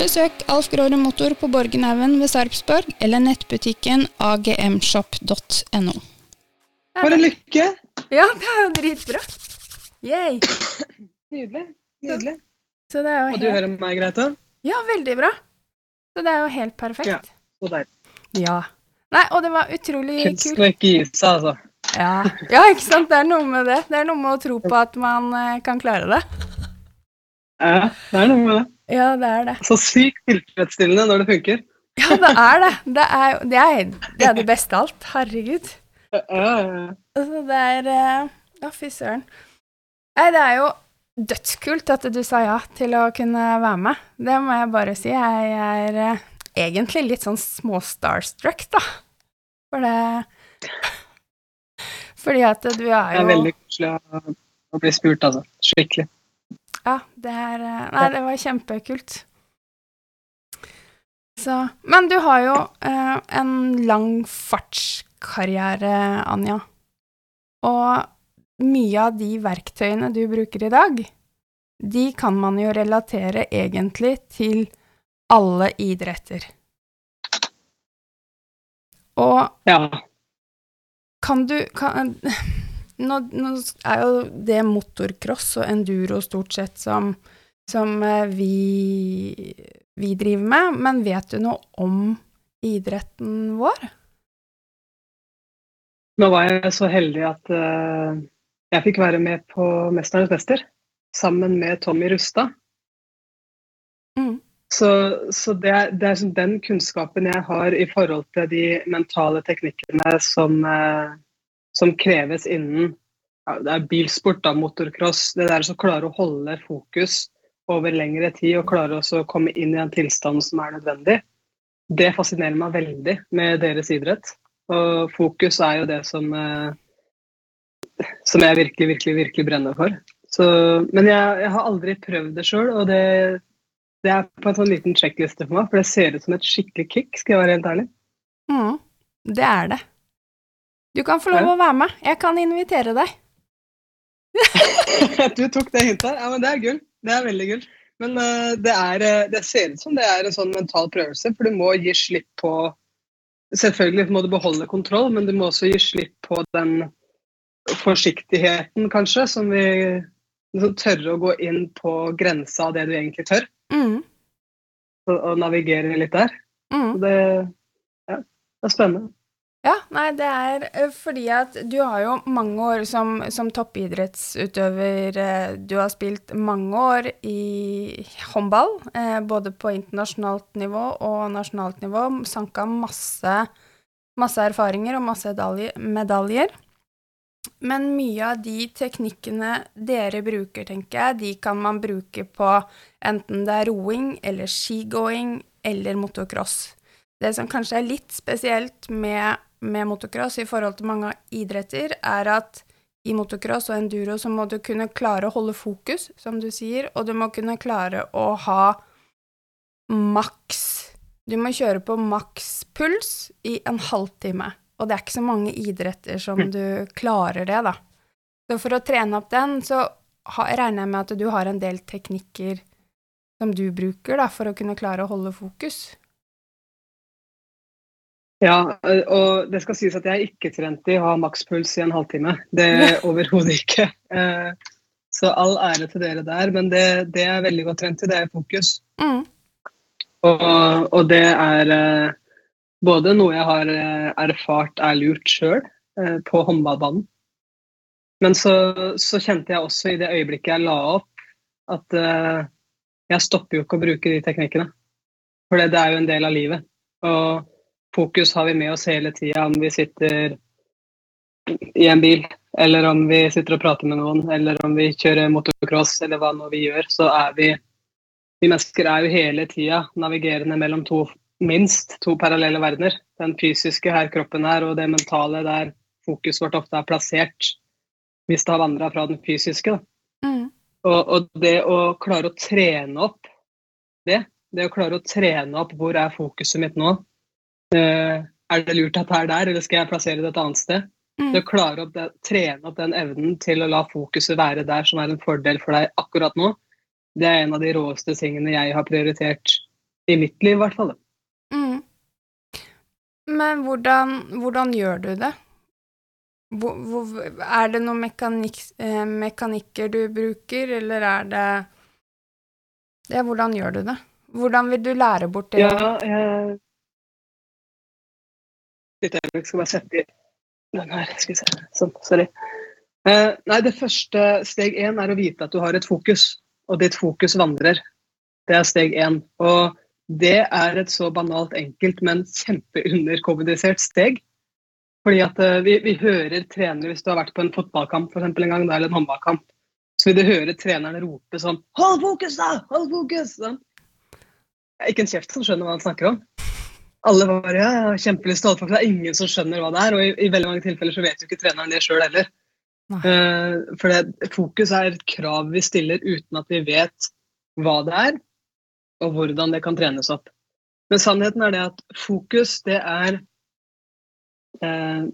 Besøk Alf Gråre Motor på Borgenhaugen ved Sarpsborg eller nettbutikken agmshop.no. For en lykke! Ja, det er jo dritbra. Yay. Nydelig. Nydelig. Så det er jo Og du hører meg greit, da? Ja, veldig bra. Så det er jo helt perfekt. Ja. Så deilig. Ja. Nei, og det var utrolig Kunst kult. må ikke gi seg, altså. Ja. ja, ikke sant. Det er noe med det. Det er noe med å tro på at man eh, kan klare det. Ja, det er noe med det. Ja, det er det. Så sykt tilfredsstillende når det funker. Ja, det er det. Det er, det er, det er det beste av alt. Herregud. Ja, ja, ja. Altså, det er eh, Ja, fy søren. Nei, det er jo dødskult at du sa ja til å kunne være med. Det må jeg bare si. Jeg er eh, egentlig litt sånn små-starstruck, da. For det Fordi at du er jo Det er veldig koselig å bli spurt, altså. Skikkelig. Ja, det er eh, Nei, det var kjempekult. Så Men du har jo eh, en lang fartskarriere, Anja. Og mye av de verktøyene du bruker i dag, de kan man jo relatere egentlig til alle idretter. Og Ja. kan du kan, nå, nå er jo det motorcross og enduro stort sett som, som eh, vi, vi driver med, men vet du noe om idretten vår? Nå var jeg så heldig at uh, jeg fikk være med på 'Mesternes mester' sammen med Tommy Rustad. Mm. Så, så det, er- det er sånn den kunnskapen jeg har i forhold til de mentale teknikkene som, eh, som kreves innen det er bilsport, da, motocross. Det der å klare å holde fokus over lengre tid og klare å komme inn i en tilstand som er nødvendig, det fascinerer meg veldig med deres idrett. Og fokus er jo det som, eh, som jeg virkelig, virkelig, virkelig brenner for. Så, men jeg, jeg har aldri prøvd det sjøl, og det, det er på en sånn liten sjekkliste for meg, for det ser ut som et skikkelig kick, skal jeg være helt ærlig. Mm, det er det. Du kan få lov å være med. Jeg kan invitere deg. du tok det hintet. Ja, men det er gull. Det er veldig gull. Men uh, det, er, eh, det ser ut som det er en sånn mental prøvelse, for du må gi slipp på Selvfølgelig må du beholde kontroll, men du må også gi slipp på den forsiktigheten, kanskje, som vi liksom tørre å gå inn på grensa av det du egentlig tør, Mm, og, og navigere litt der. mm. Det, ja, det er spennende. Ja, nei, det er eh, fordi at du har jo mange år som, som toppidrettsutøver. eh, Du har spilt mange år i håndball, eh, både på internasjonalt nivå og nasjonalt nivå. Sanka masse, masse erfaringer og masse medaljer. Men mye av de teknikkene dere bruker, tenker jeg, de kan man bruke på enten det er roing eller skigåing eller motocross. Det som kanskje er litt spesielt med, med motocross i forhold til mange idretter, er at i motocross og enduro så må du kunne klare å holde fokus, som du sier, og du må kunne klare å ha maks Du må kjøre på maks puls i en halvtime. Og det er ikke så mange idretter som mm. du klarer det, da. Så for å trene opp den, så regner jeg med at du har en del teknikker som du bruker da, for å kunne klare å holde fokus. Ja, og det skal sies at jeg ikke trente i å ha makspuls i en halvtime. Det er overhodet ikke. Eh, så all ære til dere der, men det, det er veldig godt trent i, det er fokus. Mm. Og, og, det er eh, både noe jeg har eh, erfart er lurt sjøl på håndballbanen. Men så, så, kjente jeg også i det øyeblikket jeg la opp, at jeg stopper jo ikke å bruke de teknikkene. For det, det er jo en del av livet. Og fokus har vi med oss hele tida om vi sitter i en bil, eller om vi sitter og prater med noen, eller om vi kjører motocross, eller hva nå vi gjør, så er vi Vi mennesker er jo hele tida navigerende mellom to minst to parallelle verdener. Den fysiske her kroppen er, og det mentale der fokuset vårt ofte er plassert hvis det har vandra fra den fysiske. Mm. Og, og, det å klare å trene opp det, det å klare å trene opp hvor er fokuset mitt nå, er det lurt at det er der, eller skal jeg plassere det et annet sted? Mm. Det å klare å trene opp den evnen til å la fokuset være der som er en fordel for deg akkurat nå, det er en av de råeste tingene jeg har prioritert i mitt liv, i hvert fall. Mm. Men hvordan, hvordan, gjør du det? Hvor, hvor, er det noen mekanik, eh, mekanikker du bruker, eller er det Ja, hvordan gjør du det? Hvordan vil du lære bort det? Ja, jeg Litt øyeblikk, skal bare sette i den her. Skal vi se. Sånn, sorry. Eh, nei, det første steg én er å vite at du har et fokus, og ditt fokus vandrer. Det er steg én. Og det er et så banalt enkelt, men kjempeunderkommunisert steg. Fordi at eh, vi, vi, hører trenere, hvis du har vært på en fotballkamp for en gang, eller en håndballkamp, så vil du høre treneren rope sånn 'Hold fokus, da! Hold fokus!' Sånn. Ikke en kjeft som skjønner hva han snakker om. Alle var ja, har kjempelyst til å holde for det er ingen som skjønner hva det er. Og i, i veldig mange tilfeller så vet jo ikke treneren det sjøl heller. Uh, for det, fokus er et krav vi stiller uten at vi vet hva det er, og hvordan det kan trenes opp. Men sannheten er det at fokus, det er eh,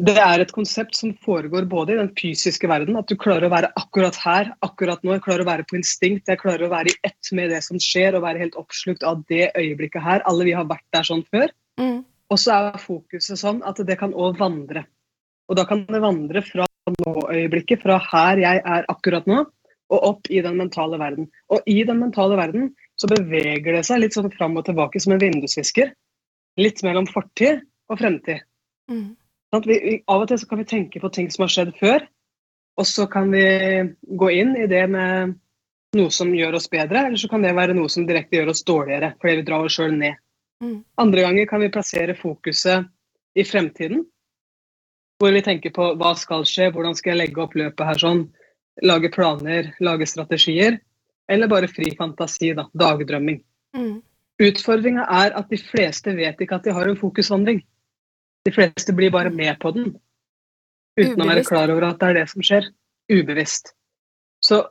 det er et konsept som foregår både i den fysiske verden, at du klarer å være akkurat her, akkurat nå. Jeg klarer å være på instinkt, jeg klarer å være i ett med det som skjer og være helt oppslukt av det øyeblikket her. Alle vi har vært der sånn før. Mm. Og så er fokuset sånn at det kan òg vandre. Og da kan det vandre fra nå-øyeblikket, fra her jeg er akkurat nå, og opp i den mentale verden. Og i den mentale verden så beveger det seg litt sånn fram og tilbake som en vindusvisker. Litt mellom fortid og fremtid. Mm. Sånn vi, av og til så kan vi tenke på ting som har skjedd før, og så kan vi gå inn i det med noe som gjør oss bedre, eller så kan det være noe som direkte gjør oss dårligere fordi vi drar oss sjøl ned. Mm. Andre ganger kan vi plassere fokuset i fremtiden, hvor vi tenker på hva skal skje, hvordan skal jeg legge opp løpet her sånn, lage planer, lage strategier. Eller bare fri fantasi, da. Dagdrømming. Mm. Utfordringa er at de fleste vet ikke at de har en fokusvandring. De fleste blir bare med på den uten Ubevisst. å være klar over at det er det som skjer. Ubevisst. Så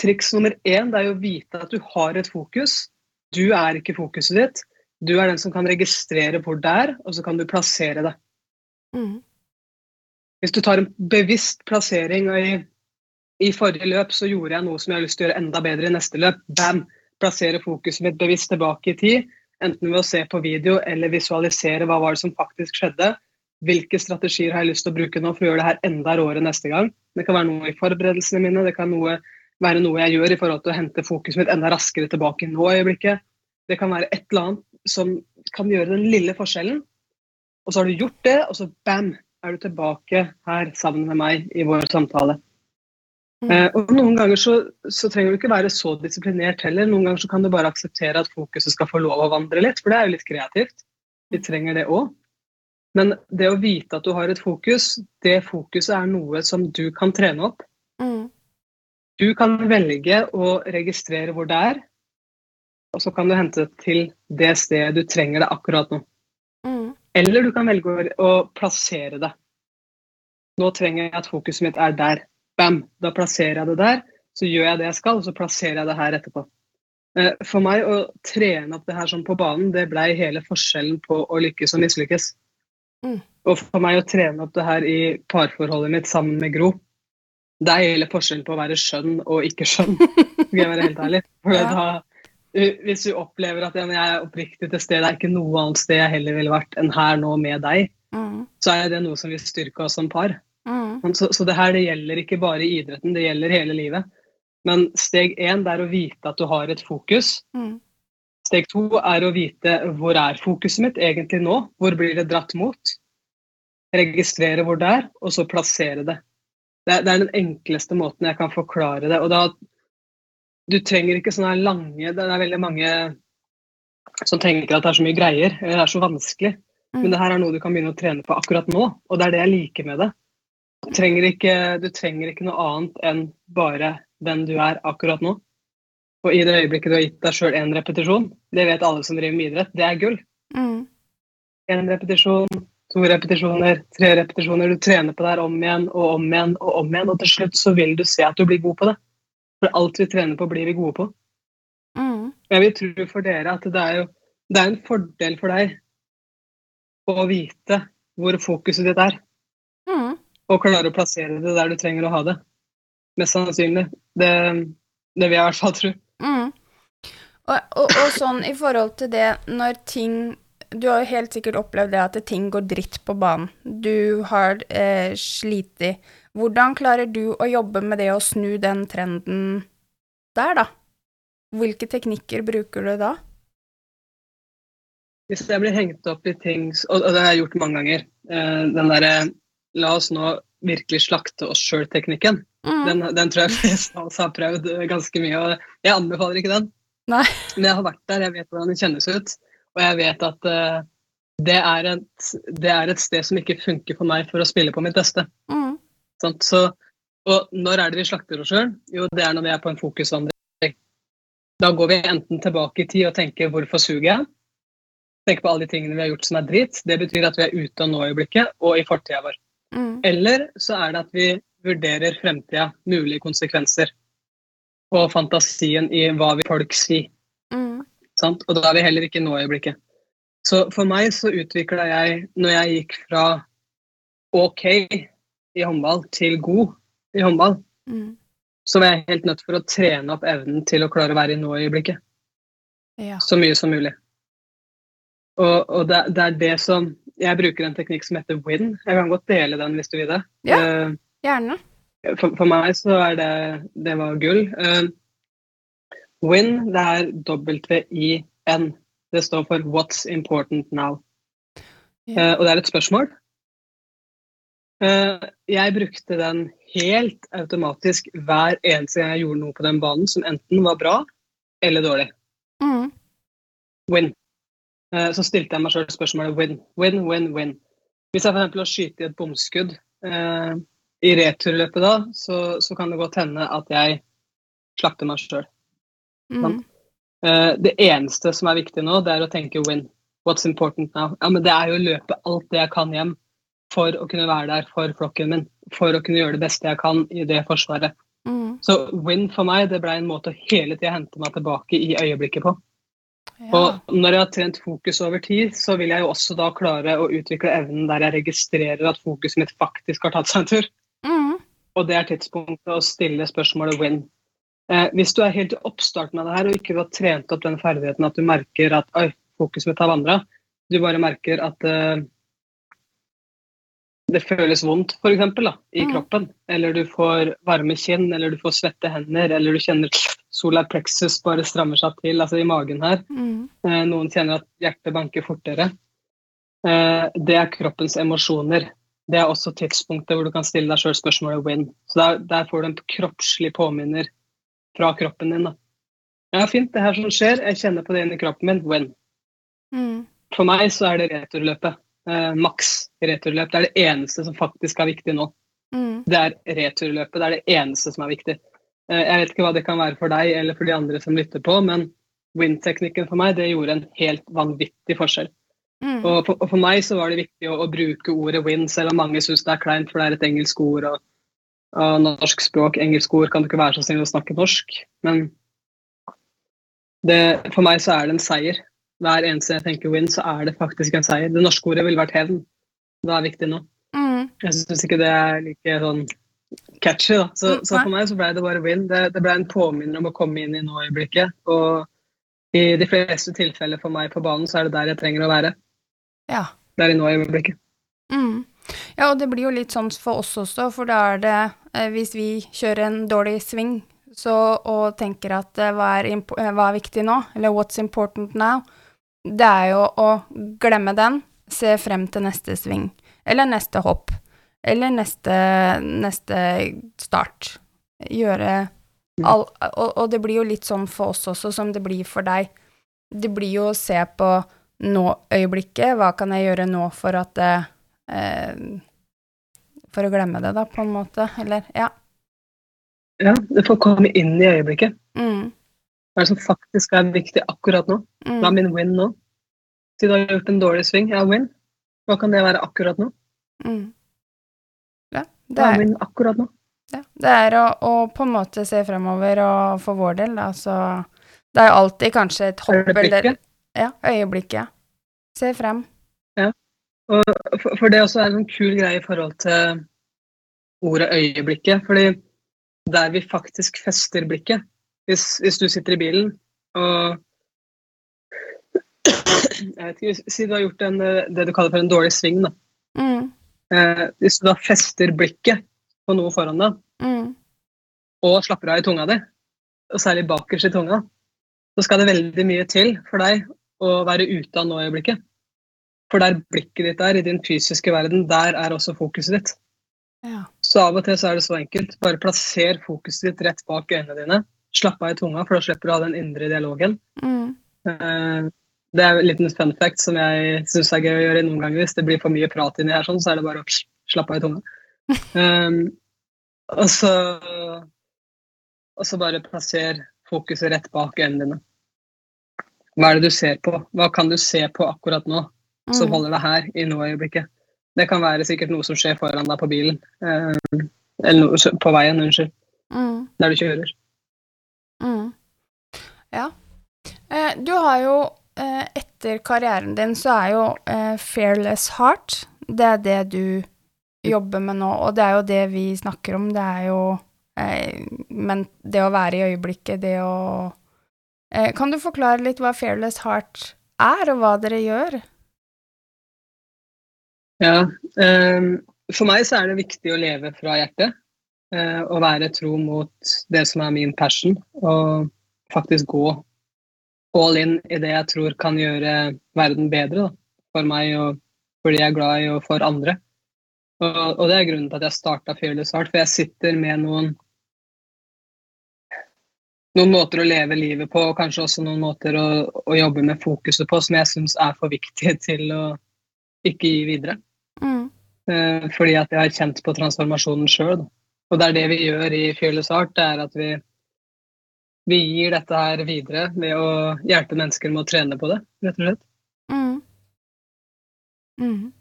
triks nummer én det er jo å vite at du har et fokus. Du er ikke fokuset ditt. Du er den som kan registrere hvor det er, og så kan du plassere det. Mm. Hvis du tar en bevisst plassering i i forrige løp så gjorde jeg noe som jeg har lyst til å gjøre enda bedre i neste løp. Bam! Plassere fokuset mitt bevisst tilbake i tid. Enten ved å se på video eller visualisere hva var det som faktisk skjedde. Hvilke strategier har jeg lyst til å bruke nå for å gjøre det her enda råere neste gang? Det kan være noe i forberedelsene mine, det kan noe, være noe jeg gjør i forhold til å hente fokuset mitt enda raskere tilbake nå i øyeblikket. Det kan være et eller annet som kan gjøre den lille forskjellen. Og så har du gjort det, og så bam, er du tilbake her sammen med meg i vår samtale. Mm. Eh, og Noen ganger så, så, trenger du ikke være så disiplinert heller. Noen ganger så kan du bare akseptere at fokuset skal få lov å vandre litt, for det er jo litt kreativt. Vi trenger det òg. Men det å vite at du har et fokus, det fokuset er noe som du kan trene opp. Mm. Du kan velge å registrere hvor det er, og så kan du hente det til det stedet du trenger det akkurat nå. Mm. Eller du kan velge å, å plassere det. Nå trenger jeg at fokuset mitt er der. Bam! Da plasserer jeg det der. Så gjør jeg det jeg skal, og så plasserer jeg det her etterpå. Eh, For meg å trene opp det her sånn på banen, det blei hele forskjellen på å lykkes og mislykkes. Mm. Og for meg å trene opp det her i parforholdet mitt sammen med Gro, det er hele forskjellen på å være skjønn og ikke skjønn. Skal jeg være helt ærlig. For Ja. da, uh, hvis du opplever at jeg er oppriktig til stede, det er ikke noe annet sted jeg heller ville vært enn her nå med deg, Mm. så er det noe som vil styrke oss som par. Mm. Så, så det her det gjelder ikke bare i idretten, det gjelder hele livet. Men steg én det er å vite at du har et fokus. Mm. Steg to er å vite hvor er fokuset mitt egentlig nå? Hvor blir det dratt mot? Registrere hvor det er, og så plassere det. Det er, det er den enkleste måten jeg kan forklare det. Og da, du trenger ikke sånne lange Det er veldig mange som tenker at det er så mye greier, eller det er så vanskelig. Men det her er noe du kan begynne å trene på akkurat nå, og det er det jeg liker med det. Trenger ikke, du trenger ikke noe annet enn bare den du er akkurat nå. Og i det øyeblikket du har gitt deg sjøl én repetisjon, det vet alle som driver med idrett, det er gull. Mm. Repetisjon, to repetisjoner, tre repetisjoner. Du trener på det her om igjen og om igjen og om igjen, og til slutt så vil du se at du blir god på det. For alt vi trener på, blir vi gode på. Mm. Jeg vil tro for dere at det er jo det er en fordel for deg å vite hvor fokuset ditt er. Og klare å plassere det der du trenger å ha det. Mest sannsynlig. Det, det vil jeg i hvert fall tro. Mm. Og, og, og sånn i forhold til det, når ting Du har jo helt sikkert opplevd det at ting går dritt på banen. Du har eh, slitt. Hvordan klarer du å jobbe med det å snu den trenden der, da? Hvilke teknikker bruker du da? Hvis jeg blir hengt opp i ting, og og det har jeg gjort mange ganger, eh, den derre la oss nå virkelig slakte oss sjøl-teknikken, Mm. den, den tror jeg flest av oss har prøvd ganske mye. og Jeg anbefaler ikke den. Nei. Men jeg har vært der, jeg vet hvordan det kjennes ut. Og jeg vet at uh, det, er et, det er et sted som ikke funker for meg for å spille på mitt beste. Mm. Sånn, Så, og når er det vi slakter oss sjøl? Jo, det er når vi er på en fokusvandring. Da går vi enten tilbake i tid og tenker 'hvorfor suger jeg?' Tenker på alle de tingene vi har gjort som er dritt. Det betyr at vi er ute av nå-øyeblikket og i fortida vår. Mm. Eller så er det at vi vurderer fremtida, mulige konsekvenser. Og fantasien i hva vil folk si. Mm. Sant? Og da er vi heller ikke nå i nå-øyeblikket. Så for meg så utvikla jeg, når jeg gikk fra OK i håndball til god i håndball, Mm. så var jeg helt nødt for å trene opp evnen til å klare å være i nå-øyeblikket. Ja. Så mye som mulig. Og, og det, det er det som Jeg bruker en teknikk som heter win. Jeg kan godt dele den hvis du vil det. Ja. Eh, Gjerne. for, for meg så er det Det var gull. Eh, win, det er W-I-N. Det står for What's important now. Ja. Eh, og det er et spørsmål. Jeg brukte den helt automatisk hver eneste gang jeg gjorde noe på den banen som enten var bra eller dårlig. Mm. Win. Eh, så stilte jeg meg sjøl spørsmålet win. Win, win, win. Hvis jeg f.eks. har skutt i et bomskudd eh, i returløpet da, så, så kan det godt hende at jeg slakter meg sjøl. Mm. Eh, det eneste som er viktig nå, det er å tenke win. What's important now? Ja, men det er jo å løpe alt det jeg kan hjem for å kunne være der for flokken min. For å kunne gjøre det beste jeg kan i det forsvaret. Mm. Så win for meg, det ble en måte å hele tida hente meg tilbake i øyeblikket på. Ja. Og når jeg har trent fokus over tid, så vil jeg jo også da klare å utvikle evnen der jeg registrerer at fokuset mitt faktisk har tatt seg en tur. Mm. Og det er tidspunktet å stille spørsmålet win. Eh, hvis du er helt i oppstarten av det her og ikke har trent opp den ferdigheten at du merker at oi, fokuset mitt har vandra, du bare merker at eh, det føles vondt, da, i Mm. kroppen. Eller du får varme kinn, eller du får svette hender, eller du kjenner solar plexus bare strammer seg til, altså i magen her. Mm. Eh, Noen kjenner at hjertet banker fortere. Eh, Det er kroppens emosjoner. Det er også tidspunktet hvor du kan stille deg sjøl spørsmålet win. Så der, der får du en kroppslig påminner fra kroppen din. da. Ja, fint, det her som skjer, jeg kjenner på det inni kroppen min, When? Mm. For meg så er det returløpet. Eh, maks returløp. Det er det eneste som faktisk er viktig nå. Mm. Det er returløpet. Det er det eneste som er viktig. Eh, jeg vet ikke hva det kan være for deg eller for de andre som lytter på, men win-teknikken for meg det gjorde en helt vanvittig forskjell. Mm. Og for, og for meg så var det viktig å, å bruke ordet win, selv om mange syns det er kleint, for det er et engelsk ord. og, og norsk språk, engelsk ord, kan du ikke være så snill å snakke norsk. Men det, for meg så er det en seier. Hver eneste jeg tenker win, så er det faktisk en seier. Det norske ordet ville vært hevn. Det er viktig nå. Mm. Jeg syns ikke det er like sånn catchy, da. Så, så for meg så ble det bare win. Det, det ble en påminner om å komme inn i nå-øyeblikket. Og i de fleste tilfeller for meg på banen, så er det der jeg trenger å være. Ja. Det er i nå-øyeblikket. Mm. Ja, og det blir jo litt sånn for oss også, for da er det eh, Hvis vi kjører en dårlig sving så, og tenker at eh, hva, er eh, hva er viktig nå, eller what's important now, det er jo å glemme den, se frem til neste sving, eller neste hopp, eller neste, neste start. Gjøre all, og, og det blir jo litt sånn for oss også som det blir for deg. Det blir jo å se på nå-øyeblikket, hva kan jeg gjøre nå for at eh, For å glemme det, da, på en måte. Eller, ja. Ja, du får komme inn i øyeblikket. Mm, Hva er det som faktisk er viktig akkurat nå? mm, Hva er min win nå? Si du har gjort en dårlig sving, ja, win. Hva kan det være akkurat nå? mm. Ja, det Hva er min akkurat nå? ja, det er å, å på en måte se fremover, og for vår del, da, så Det er jo alltid kanskje et hopp eller Øyeblikket. Ja, øyeblikket. Se frem. Og for, for det også er en sånn kul greie i forhold til ordet øyeblikket. Fordi der vi faktisk fester blikket Hvis, hvis du sitter i bilen og jeg vet ikke, Si du har gjort en, det du kaller for en dårlig sving. da. Mm, Eh, hvis du da fester blikket på noe foran deg, mm, og slapper av i tunga di, og særlig bakerst i tunga, så skal det veldig mye til for deg å være ute av nå-øyeblikket. For der blikket ditt er, i din fysiske verden, der er også fokuset ditt. ja. Så av og til så er det så enkelt. Bare plasser fokuset ditt rett bak øynene dine. Slapp av i tunga, for da slipper du å ha den indre dialogen. Mm, Eh, Det er en liten fun fact som jeg syns er gøy å gjøre noen ganger. Hvis det blir for mye prat inni her, sånn, så er det bare å slappe av i tunga. Um, og så og så bare plasser fokuset rett bak øynene dine. Hva er det du ser på? Hva kan du se på akkurat nå som mm, holder deg her i nå-øyeblikket? Det kan være sikkert noe som skjer foran deg på bilen. Um, eller noe, på veien, unnskyld. mm. Der du kjører. Ja. Eh, du har jo eh, Etter karrieren din så er jo eh, Fearless Heart Det er det du jobber med nå, og det er jo det vi snakker om. Det er jo Men det å være i øyeblikket, det å Kan du forklare litt hva Fearless Heart er, og hva dere gjør? Ja. eh, for meg så er det viktig å leve fra hjertet. og være tro mot det som er min passion. Og faktisk gå all in i det jeg tror kan gjøre verden bedre da, for meg og for de jeg er glad i, og for andre. Og, og det er grunnen til at jeg starta Fearless Heart, for jeg sitter med noen noen måter å leve livet på, og kanskje også noen måter å, å jobbe med fokuset på, som jeg syns er for viktige til å ikke gi videre. Mm. Eh, fordi at jeg har kjent på transformasjonen sjøl. Og det er det vi gjør i Fearless Art, det er at vi, vi gir dette her videre ved å hjelpe mennesker med å trene på det, rett og slett. Mm. Mm.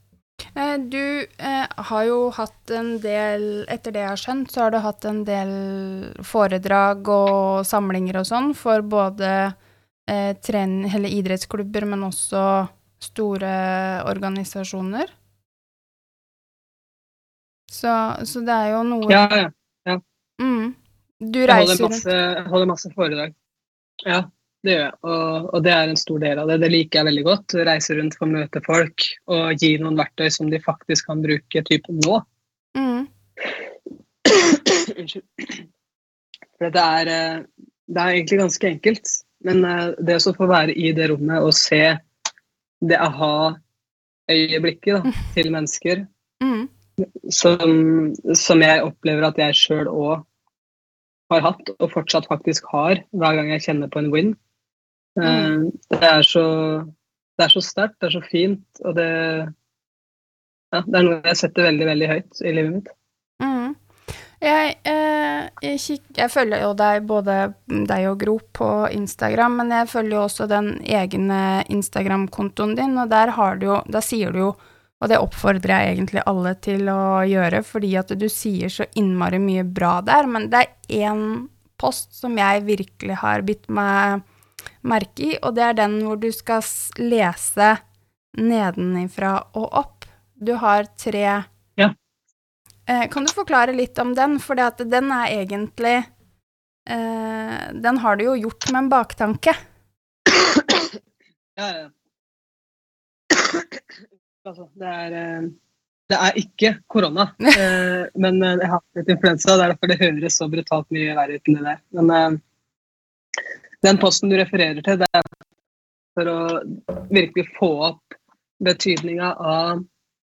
Eh, Du eh, har jo hatt en del, etter det jeg har skjønt, så har du hatt en del foredrag og samlinger og sånn for både eh, tren eller idrettsklubber, men også store organisasjoner. Så, så det er jo noe Ja, ja. mm. Du Jeg holder reiser masse, holder masse foredrag. Ja, det gjør jeg. Og, og det er en stor del av det. Det liker jeg veldig godt. Reise rundt for å møte folk og gi noen verktøy som de faktisk kan bruke type nå. mm. Unnskyld. For det er, eh, det er egentlig ganske enkelt. Men eh, det å få være i det rommet og se det aha-øyeblikket til mennesker Mm. som, som jeg opplever at jeg sjøl òg har hatt, og fortsatt faktisk har, hver gang jeg kjenner på en win. Mm. Det er så det er så sterkt, det er så fint, og det, ja, det er noe jeg setter veldig, veldig høyt i livet mitt. Mm. Jeg, eh, jeg, kik, jeg, følger jo deg, både deg og Gro, på Instagram, men jeg følger jo også den egne Instagram-kontoen din, og der, har du jo, der sier du jo og det oppfordrer jeg egentlig alle til å gjøre, fordi at du sier så innmari mye bra der. Men det er én post som jeg virkelig har bitt meg merke i, og det er den hvor du skal lese nedenifra og opp. Du har tre Ja. Eh, kan du forklare litt om den? For den er egentlig eh, Den har du jo gjort med en baktanke. Ja, ja. Altså, det er, eh, det er ikke korona, eh, men eh, jeg har hatt litt influensa. Det er derfor det høres så brutalt mye verre ut enn det der. Men den posten du refererer til, det er for å virkelig få opp betydninga av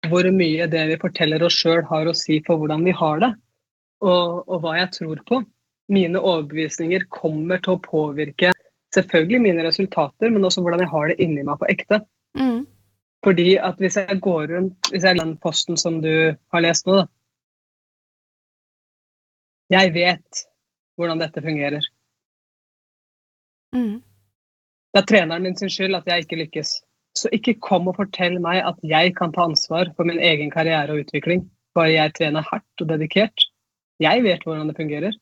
hvor mye det vi forteller oss sjøl har å si for hvordan vi har det, og, og, hva jeg tror på. Mine overbevisninger kommer til å påvirke selvfølgelig mine resultater, men også hvordan jeg har det inni meg på ekte. Mm. Fordi at hvis jeg går rundt Hvis jeg er den posten som du har lest nå, da Jeg vet hvordan dette fungerer. Mm. Det er treneren min sin skyld at jeg ikke lykkes. Så ikke kom og fortell meg at jeg kan ta ansvar for min egen karriere og utvikling, bare jeg trener hardt og dedikert. Jeg vet hvordan det fungerer.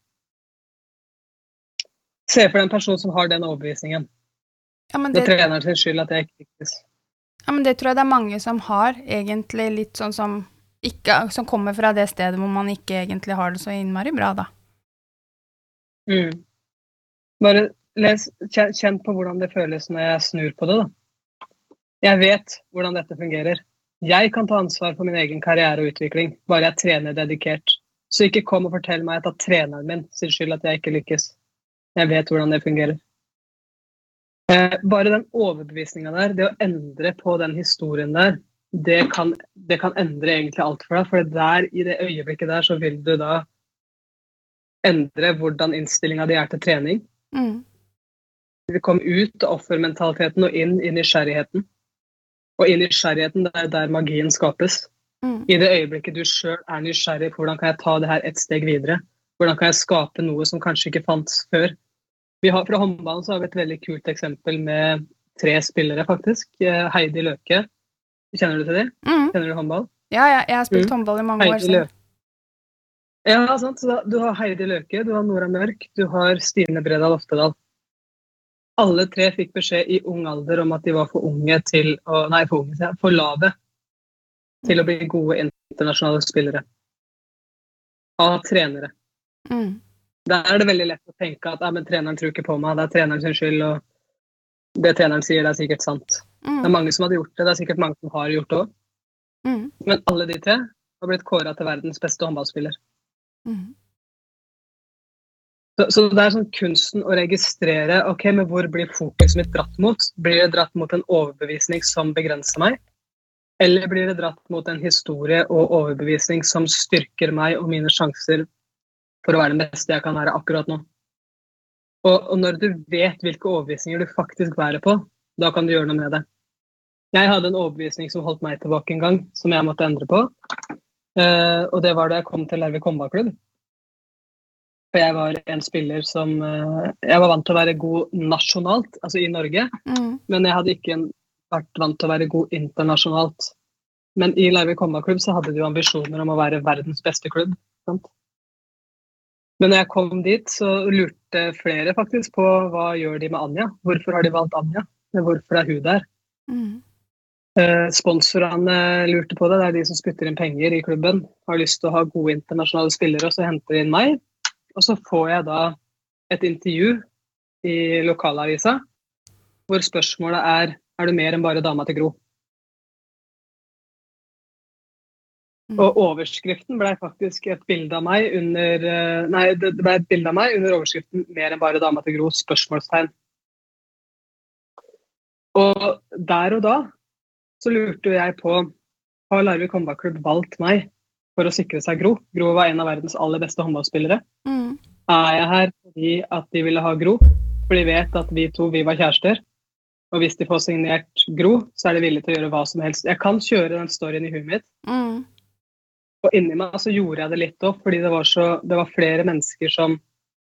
Se for deg en person som har den overbevisningen. Ja, det... det er treneren sin skyld at jeg ikke lykkes. Ja, men det tror jeg det er mange som har, egentlig litt sånn som ikke, Som kommer fra det stedet hvor man ikke egentlig har det så innmari bra, da. Mm. Bare les, kjenn på hvordan det føles når jeg snur på det, da. Jeg vet hvordan dette fungerer. Jeg kan ta ansvar for min egen karriere og utvikling, bare jeg trener dedikert. Så ikke kom og fortell meg at det er treneren min sin skyld at jeg ikke lykkes. Jeg vet hvordan det fungerer. Eh, bare den overbevisninga der, det å endre på den historien der, det kan, det kan endre egentlig alt for deg. For der, i det øyeblikket der så vil du da endre hvordan innstillinga di er til trening. Mm. Du vil ut av offermentaliteten og inn i nysgjerrigheten. Og i nysgjerrigheten, det er der magien skapes. Mm. I det øyeblikket du sjøl er nysgjerrig på hvordan kan jeg ta det her et steg videre. Hvordan kan jeg skape noe som kanskje ikke fantes før. Vi har, fra håndballen så har vi et veldig kult eksempel med tre spillere, faktisk. Eh, Heidi Løke. Kjenner du til dem? Mm. Kjenner du håndball? Ja, ja, jeg har spilt mm. håndball i mange Heidi år. Siden. Ja, sant. Så du har Heidi Løke, du har Nora Mørk, du har Stine Bredal Oftedal. Alle tre fikk beskjed i ung alder om at de var for unge til å Nei, for unge, for lave til å bli gode internasjonale spillere. Av trenere. Mm. Da er det veldig lett å tenke at men treneren tror ikke på meg, det er treneren sin skyld. og Det treneren sier, det er sikkert sant. Mm. Det er mange som hadde gjort det, det er sikkert mange som har gjort det òg. Mm. Men alle de tre har blitt kåra til verdens beste håndballspiller. Mm. Så, så, det er sånn kunsten å registrere ok, men hvor blir fokuset mitt dratt mot. Blir det dratt mot en overbevisning som begrenser meg? Eller blir det dratt mot en historie og overbevisning som styrker meg og mine sjanser for å være den beste jeg kan være akkurat nå. Og, og når du vet hvilke overbevisninger du faktisk bærer på, da kan du gjøre noe med det. Jeg hadde en overbevisning som holdt meg tilbake en gang, som jeg måtte endre på. Uh, og det var da jeg kom til Larvik håndballklubb. For jeg var en spiller som uh, Jeg var vant til å være god nasjonalt, altså i Norge. Mm. Men jeg hadde ikke vært vant til å være god internasjonalt. Men i Larvik håndballklubb så hadde de jo ambisjoner om å være verdens beste klubb. Sant? Men når jeg kom dit, så lurte flere faktisk på hva gjør de med Anja. Hvorfor har de valgt Anja? Hvorfor er hun der? Mm. Eh, sponsorene lurte på det. Det er de som spytter inn penger i klubben. Har lyst til å ha gode internasjonale spillere, og så henter de inn meg. Og så får jeg da et intervju i lokalavisa hvor spørsmålet er er du mer enn bare dama til Gro. Og overskriften ble faktisk et bilde av meg under eh, Nei, det ble et bilde av meg under overskriften 'Mer enn bare dama til Gro?' spørsmålstegn. Og der og da så lurte jeg på Har Larvik håndballklubb valgt meg for å sikre seg Gro? Gro var en av verdens aller beste håndballspillere. Mm. Er jeg her fordi at de ville ha Gro? For de vet at vi to vi var kjærester? Og hvis de får signert Gro, så er de villige til å gjøre hva som helst. Jeg kan kjøre den storyen i huet mitt. Mm. Og inni meg så gjorde jeg det litt opp, fordi det var, så, det var flere mennesker som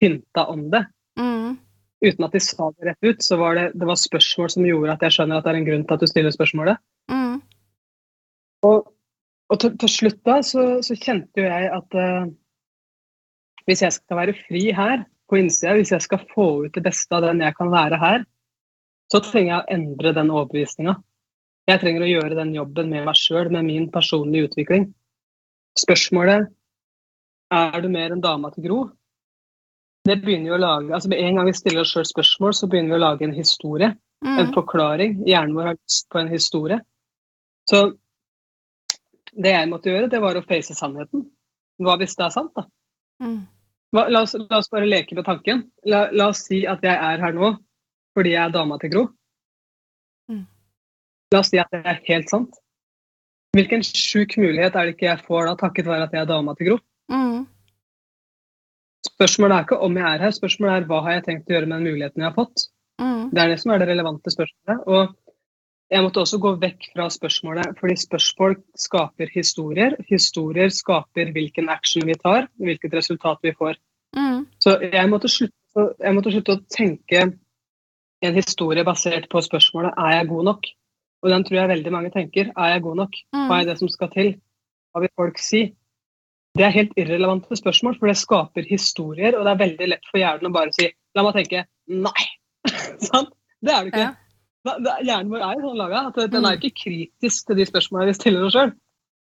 hinta om det. Mm. Uten at de sa det rett ut, så var det, det var spørsmål som gjorde at jeg skjønner at det er en grunn til at du stiller spørsmålet. Mm. Og, og til, til slutt da, så, så kjente jo jeg at uh, hvis jeg skal være fri her, på innsida, hvis jeg skal få ut det beste av den jeg kan være her, så trenger jeg å endre den overbevisninga. Jeg trenger å gjøre den jobben med meg sjøl, med min personlige utvikling. Spørsmålet er du mer en dama til Gro? Det begynner jo å lage, altså Med en gang vi stiller oss sjøl spørsmål, så begynner vi å lage en historie. En Mm. forklaring. Hjernen vår har lyst på en historie. Så det jeg måtte gjøre, det var å face sannheten. Hva hvis det er sant, da? Mm. Hva, la, oss, la oss bare leke med tanken. La, la oss si at jeg er her nå fordi jeg er dama til Gro. Mm. La oss si at det er helt sant. Hvilken sjuk mulighet er det ikke jeg får da, takket være at jeg er dama til Gro? Mm. Spørsmålet er ikke om jeg er her, spørsmålet er hva har jeg tenkt å gjøre med den muligheten jeg har fått? Mm. Det er det som er det relevante spørsmålet. Og jeg måtte også gå vekk fra spørsmålet, fordi spørsmål skaper historier. Historier skaper hvilken action vi tar, hvilket resultat vi får. Mm. Så jeg måtte slutte, jeg måtte slutte å tenke en historie basert på spørsmålet er jeg god nok? Og den tror jeg veldig mange tenker. Er jeg god nok? Hva er Mm. det som skal til? Hva vil folk si? Det er helt irrelevante spørsmål, for det skaper historier, og det er veldig lett for hjernen å bare si La meg tenke nei. Sant? Det er det ikke. Ja. Da, hjernen vår er jo sånn laga at den Mm. er ikke kritisk til de spørsmålene vi stiller oss sjøl.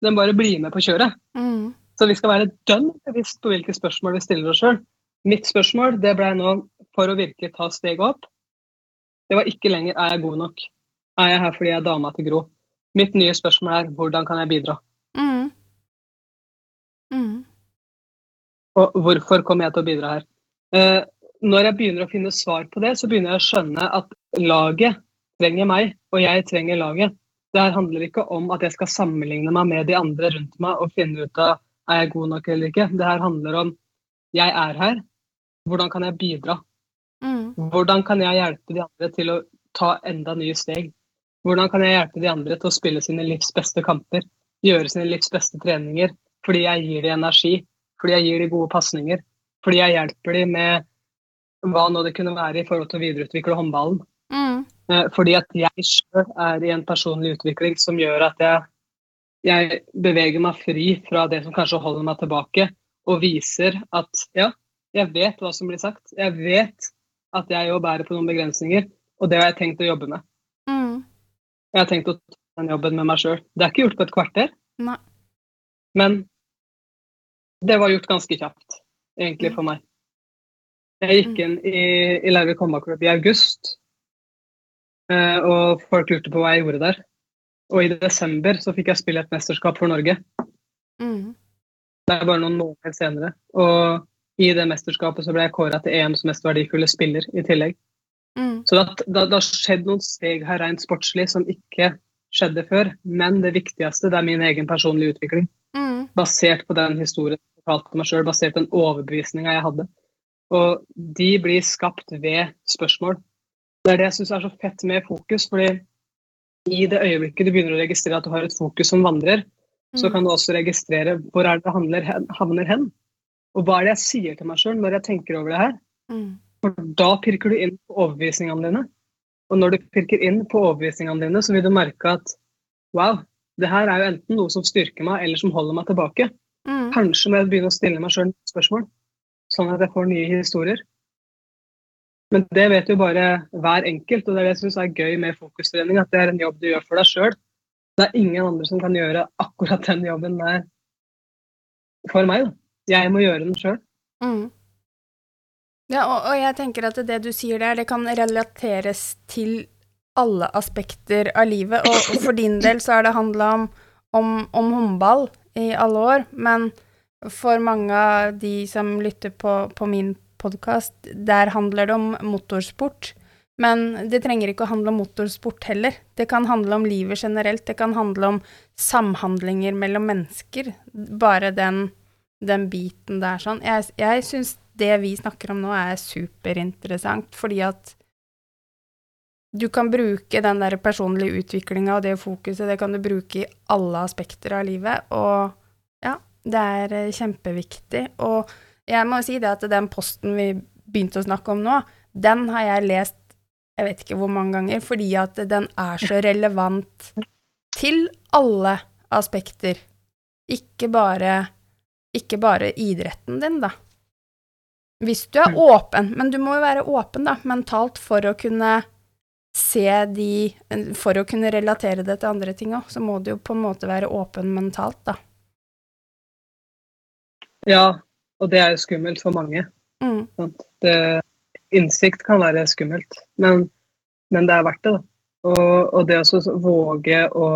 Den bare blir med på kjøret. Mm. Så vi skal være dønn bevisst på hvilke spørsmål vi stiller oss sjøl. Mitt spørsmål det ble nå, for å virkelig ta steget opp, det var ikke lenger er jeg god nok. Er jeg her fordi jeg er dama til Gro? Mitt nye spørsmål er hvordan kan jeg bidra? Mm. Mm. Og hvorfor kommer jeg til å bidra her? Eh, når jeg begynner å finne svar på det, så begynner jeg å skjønne at laget trenger meg, og jeg trenger laget. Det her handler ikke om at jeg skal sammenligne meg med de andre rundt meg og finne ut av er jeg god nok eller ikke. Det her handler om jeg er her, hvordan kan jeg bidra? Mm. Hvordan kan jeg hjelpe de andre til å ta enda nye steg? Hvordan kan jeg hjelpe de andre til å spille sine livs beste kamper? Gjøre sine livs beste treninger? Fordi jeg gir dem energi, fordi jeg gir dem gode pasninger, fordi jeg hjelper dem med hva nå det kunne være i forhold til å videreutvikle håndballen. Mm. Eh, Fordi at jeg sjøl er i en personlig utvikling som gjør at jeg, jeg beveger meg fri fra det som kanskje holder meg tilbake, og viser at ja, jeg vet hva som blir sagt. Jeg vet at jeg òg bærer på noen begrensninger, og det har jeg tenkt å jobbe med. Mm. Jeg har tenkt å ta den jobben med meg sjøl. Det er ikke gjort på et kvarter, Nei. men det var gjort ganske kjapt, egentlig, for meg. Jeg gikk inn i, i Larvik håndballklubb i august, eh, og folk lurte på hva jeg gjorde der. Og i desember så fikk jeg spille et mesterskap for Norge. Mm. Det er bare noen måneder senere. Og i det mesterskapet så ble jeg kåra til EMs mest verdifulle spiller i tillegg. Mm. Så det, det, det har skjedd noen steg her rent sportslig som ikke skjedde før. Men det viktigste det er min egen personlige utvikling. Mm. Basert på den historien jeg fortalte meg sjøl, basert på den overbevisninga jeg hadde. Og de blir skapt ved spørsmål. Det er det jeg syns er så fett med fokus. fordi i det øyeblikket du begynner å registrere at du har et fokus som vandrer, så kan du også registrere hvor er det det hen, havner hen. Og hva er det jeg sier til meg sjøl når jeg tenker over det her? Mm. For da pirker du inn på overbevisningene dine. Og når du pirker inn på overbevisningene dine, så vil du merke at wow, det her er jo enten noe som styrker meg, eller som holder meg tilbake. Mm. Kanskje må jeg begynne å stille meg sjøl spørsmål, sånn at jeg får nye historier. Men det vet jo bare hver enkelt, og det er det jeg syns er gøy med fokustrening. At det er en jobb du gjør for deg sjøl. Det er ingen andre som kan gjøre akkurat den jobben der for meg. Da. Jeg må gjøre den sjøl. Mm. Ja, og, og jeg tenker at det du sier der, det kan relateres til alle aspekter av livet, og, og for din del så har det handla om, om, om håndball i alle år, men for mange av de som lytter på, på min podkast, der handler det om motorsport. Men det trenger ikke å handle om motorsport heller. Det kan handle om livet generelt. Det kan handle om samhandlinger mellom mennesker. Bare den, den biten der sånn. Jeg, jeg syns det vi snakker om nå er superinteressant, fordi at du kan bruke den der personlige utviklinga og det fokuset, det kan du bruke i alle aspekter av livet, og ja, det er eh, kjempeviktig. Og jeg må si det at den posten vi begynte å snakke om nå, den har jeg lest jeg vet ikke hvor mange ganger, fordi at den er så relevant til alle aspekter. Ikke bare, ikke bare idretten din, da. Hvis du er åpen, men du må jo være åpen, da, mentalt, for å kunne se de For å kunne relatere det til andre ting òg, så må du jo på en måte være åpen mentalt, da. Ja, og det er jo skummelt for mange. Mm. Det, innsikt kan være skummelt, men, men, det er verdt det. da. Og, og det å våge å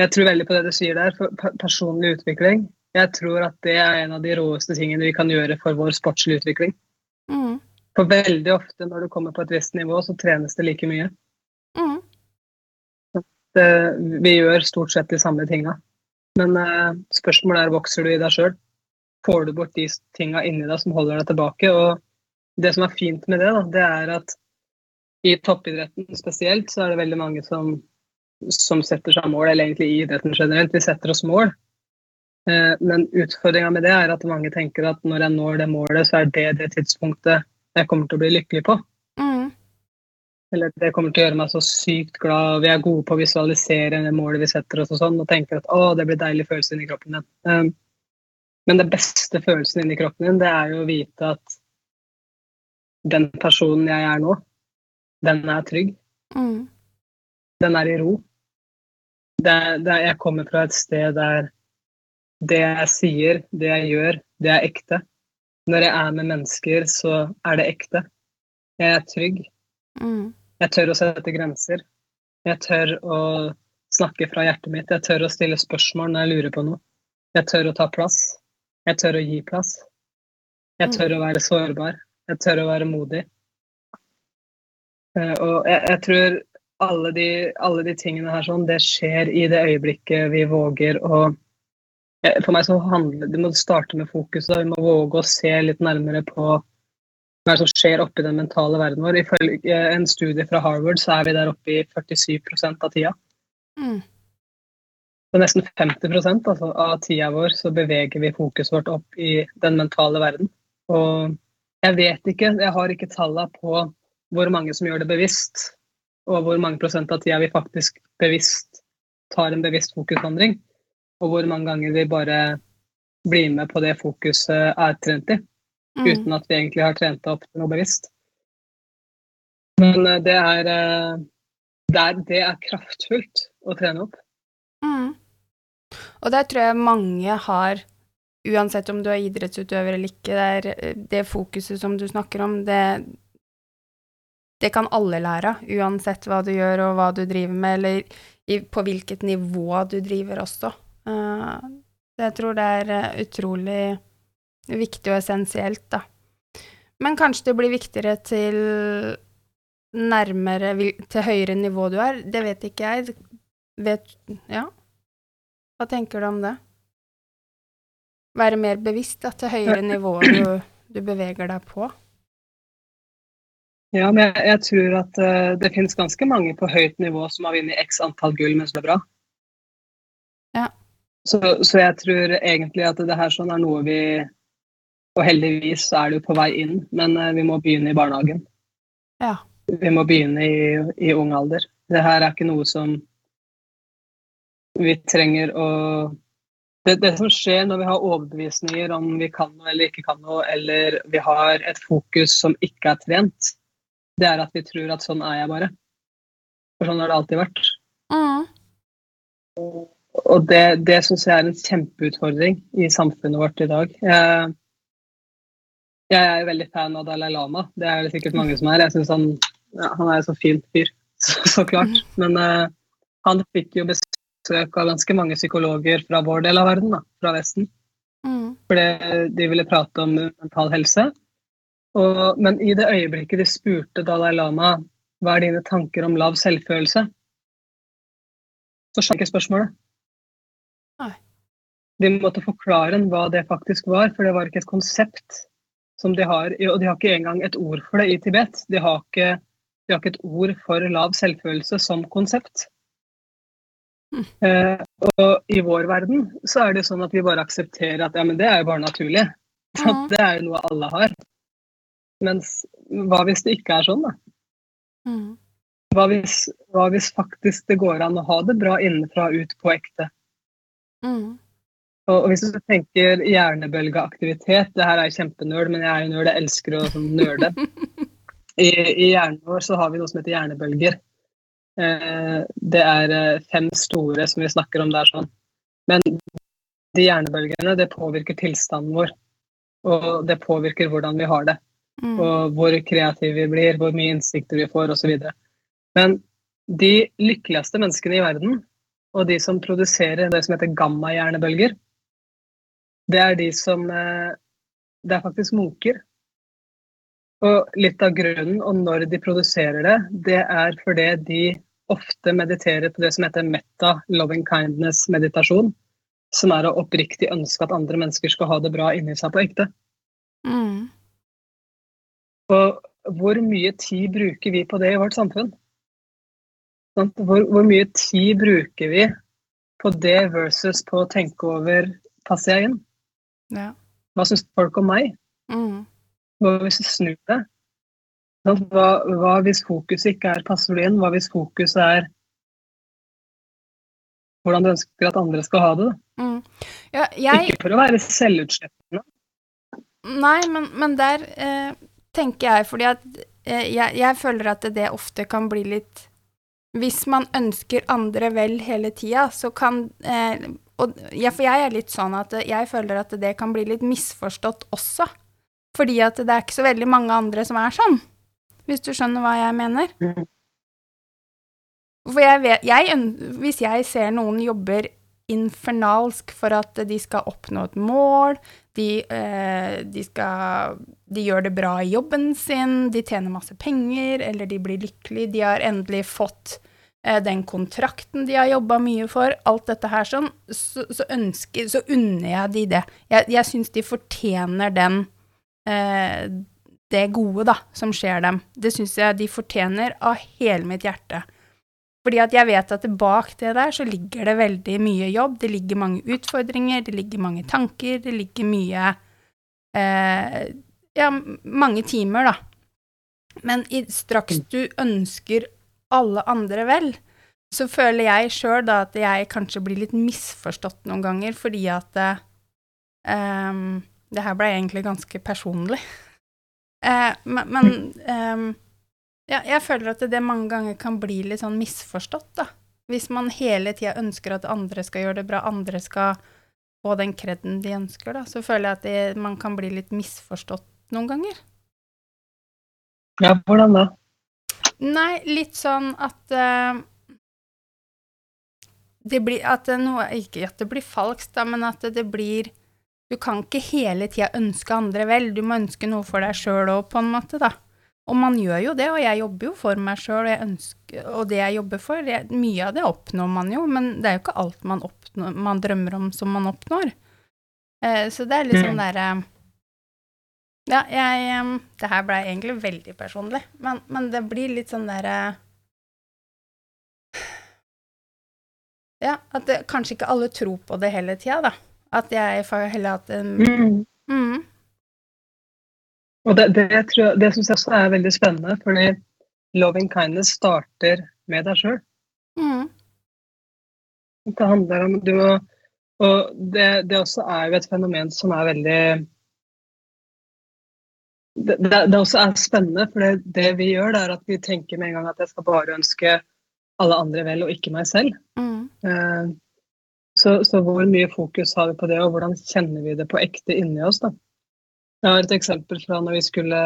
Jeg tror veldig på det du sier der, for personlig utvikling. Jeg tror at det er en av de råeste tingene vi kan gjøre for vår sportslige utvikling. Mm. For veldig ofte når du kommer på et visst nivå, så trenes det like mye. Mm. Det, vi gjør stort sett de samme tinga. Men uh, spørsmålet er vokser du i deg sjøl. Får du bort de tinga inni deg som holder deg tilbake? Og det som er fint med det, da, det er at i toppidretten spesielt, så er det veldig mange som, som setter seg mål, eller egentlig i idretten generelt. Vi setter oss mål. Uh, men utfordringa med det er at mange tenker at når jeg når det målet, så er det det tidspunktet jeg kommer til å bli lykkelig på. Mm. Eller det kommer til å gjøre meg så sykt glad, og vi er gode på å visualisere det målet vi setter oss og sånn, og tenker at å, det blir deilig følelse inni kroppen din. Um, men den beste følelsen inni kroppen din, det er jo å vite at den personen jeg er nå, den er trygg. Mm. Den er i ro. Det, det, jeg kommer fra et sted der det jeg sier, det jeg gjør, det er ekte. Når jeg er med mennesker, så er det ekte. Jeg er trygg. Mm. Jeg tør å sette grenser. Jeg tør å snakke fra hjertet mitt. Jeg tør å stille spørsmål når jeg lurer på noe. Jeg tør å ta plass. Jeg tør å gi plass. Jeg mm. tør å være sårbar. Jeg tør å være modig. Eh, og jeg, jeg tror alle de, alle de, tingene her sånn, det skjer i det øyeblikket vi våger å for meg så handler det må starte med fokuset. Vi må våge å se litt nærmere på hva som skjer oppi den mentale verden vår. Ifølge en studie fra Harvard så er vi der oppe i 47 av tida. Mm. Så nesten 50 altså, av tida vår så beveger vi fokuset vårt opp i den mentale verden. Og jeg vet ikke, jeg har ikke tallene på hvor mange som gjør det bevisst, og hvor mange prosent av tida vi faktisk bevisst tar en bevisst fokusvandring og hvor mange ganger vi bare blir med på det fokuset er trent i, mm. uten at vi egentlig har trent opp til noe bevisst. Men eh, det er, eh, det er, det er kraftfullt å trene opp. Mm. Og der tror jeg mange har, uansett om du er idrettsutøver eller ikke, det, eh, det fokuset som du snakker om, det, det kan alle lære av, uansett hva du gjør og hva du driver med, eller i, på hvilket nivå du driver også. Uh, jeg tror det er eh, utrolig viktig og essensielt, da. Men kanskje det blir viktigere til nærmere Til høyere nivå du er. Det vet ikke jeg. Vet Ja? Hva tenker du om det? Være mer bevisst da, til høyere nivå du, du beveger deg på? Ja, men jeg, jeg tror at uh, det finnes ganske mange på høyt nivå som har vunnet x antall gull mens det er bra. Så, så, jeg tror egentlig at det her sånn er noe vi Og heldigvis er det jo på vei inn, men uh, vi må begynne i barnehagen. Ja. Vi må begynne i, i ung alder. Det her er ikke noe som vi trenger å det, det, som skjer når vi har overbevisninger om vi kan noe eller ikke kan noe, eller vi har et fokus som ikke er trent, det er at vi tror at sånn er jeg bare. For sånn har det alltid vært. Mm. Og det, det syns jeg er en kjempeutfordring i samfunnet vårt i dag. Jeg, jeg er jo veldig fan av Dalai Lama, det er det sikkert mange som er. Jeg synes han, ja, han er en så fin fyr, så, så klart. Men uh, han fikk jo besøk av ganske mange psykologer fra vår del av verden, da, fra Vesten. Mm. Fordi de ville prate om mental helse. Og, men i det øyeblikket de spurte Dalai Lama hva er dine tanker om lav selvfølelse, så skjønner ikke spørsmålet. De måtte forklare hva det faktisk var, for det var ikke et konsept som de har. Og de har ikke engang et ord for det i Tibet. De har ikke de har ikke et ord for lav selvfølelse som konsept. Mm. Eh, og i vår verden så er det sånn at vi bare aksepterer at ja, men det er jo bare naturlig. Mm. Det er jo noe alle har. Mens hva hvis det ikke er sånn, da? Mm. Hva hvis, hva hvis faktisk det går an å ha det bra innenfra og ut på ekte? Mm. Og, hvis du tenker hjernebølgeaktivitet, det her er kjempenerd, men jeg er jo nerd, jeg elsker å sånn, nerde. I, I hjernen vår så har vi noe som heter hjernebølger. Eh, det er eh, fem store som vi snakker om der sånn. Men de hjernebølgene, det påvirker tilstanden vår. Og det påvirker hvordan vi har det. Mm. Og hvor kreative vi blir, hvor mye innsikter vi får osv. Men de lykkeligste menneskene i verden, og de som produserer det som heter gammahjernebølger, det er de som eh, Det er faktisk munker. Og litt av grunnen, og når de produserer det, det er fordi de ofte mediterer på det som heter metta loving kindness-meditasjon. Som er å oppriktig ønske at andre mennesker skal ha det bra inni seg på ekte. Mm. Og hvor mye tid bruker vi på det i vårt samfunn? Hvor, hvor mye tid bruker vi på det versus på å tenke over passer jeg inn? Ja. Hva syns folk om meg? Mm. Hva hvis vi snur det? Hva, hva hvis fokuset ikke er passer inn? Hva hvis fokuset er hvordan du ønsker at andre skal ha det? Mm. Ja, jeg Ikke for å være selvutslettende. Nei, men, men der eh, tenker jeg fordi at eh, jeg, jeg føler at det ofte kan bli litt Hvis man ønsker andre vel hele tida, så kan eh, og, ja, For jeg er litt sånn at jeg føler at det kan bli litt misforstått også. Fordi at det er ikke så veldig mange andre som er sånn. Hvis du skjønner hva jeg mener? Mm. For jeg vet jeg, Hvis jeg ser noen jobber infernalsk for at de skal oppnå et mål, de, eh, de skal De gjør det bra i jobben sin, de tjener masse penger, eller de blir lykkelige, de har endelig fått den kontrakten de har jobba mye for, alt dette her sånn, så, så ønsker Så unner jeg de det. Jeg, jeg syns de fortjener den eh, det gode, da, som skjer dem. Det syns jeg de fortjener av hele mitt hjerte. Fordi at jeg vet at bak det der så ligger det veldig mye jobb, det ligger mange utfordringer, det ligger mange tanker, det ligger mye eh, Ja, mange timer, da. Men i, straks du ønsker alle andre vel, så føler jeg sjøl da at jeg kanskje blir litt misforstått noen ganger, fordi at ehm, Det her ble egentlig ganske personlig. uh, men men um, ja, jeg føler at det mange ganger kan bli litt sånn misforstått, da. Hvis man hele tida ønsker at andre skal gjøre det bra, andre skal få den kreden de ønsker, da, så føler jeg at det, man kan bli litt misforstått noen ganger. Ja, hvordan da? Nei, litt sånn at uh, det blir at det noe Ikke at det blir falskt, da, men at det blir Du kan ikke hele tida ønske andre vel, du må ønske noe for deg sjøl òg, på en måte, da. Og man gjør jo det, og jeg jobber jo for meg sjøl, og, og det jeg jobber for, jeg, mye av det oppnår man jo, men det er jo ikke alt man, oppnår, man drømmer om som man oppnår. Eh, så det er litt sånn Mm. derre Ja, jeg um, Det her blei egentlig veldig personlig, men, men det blir litt sånn derre Ja, at det, kanskje ikke alle tror på det hele tida, da. At jeg får heller at um, Mm. mm, Og det, det, tror det syns jeg også er veldig spennende, fordi loving kindness starter med deg sjøl. mm, Det handler om du må Og det, det også er jo et fenomen som er veldig det, det, også er spennende, for det, det vi gjør, det er at vi tenker med en gang at jeg skal bare ønske alle andre vel, og ikke meg selv. mm, Eh, Så, så hvor mye fokus har vi på det, og hvordan kjenner vi det på ekte inni oss? da? Jeg har et eksempel fra når vi skulle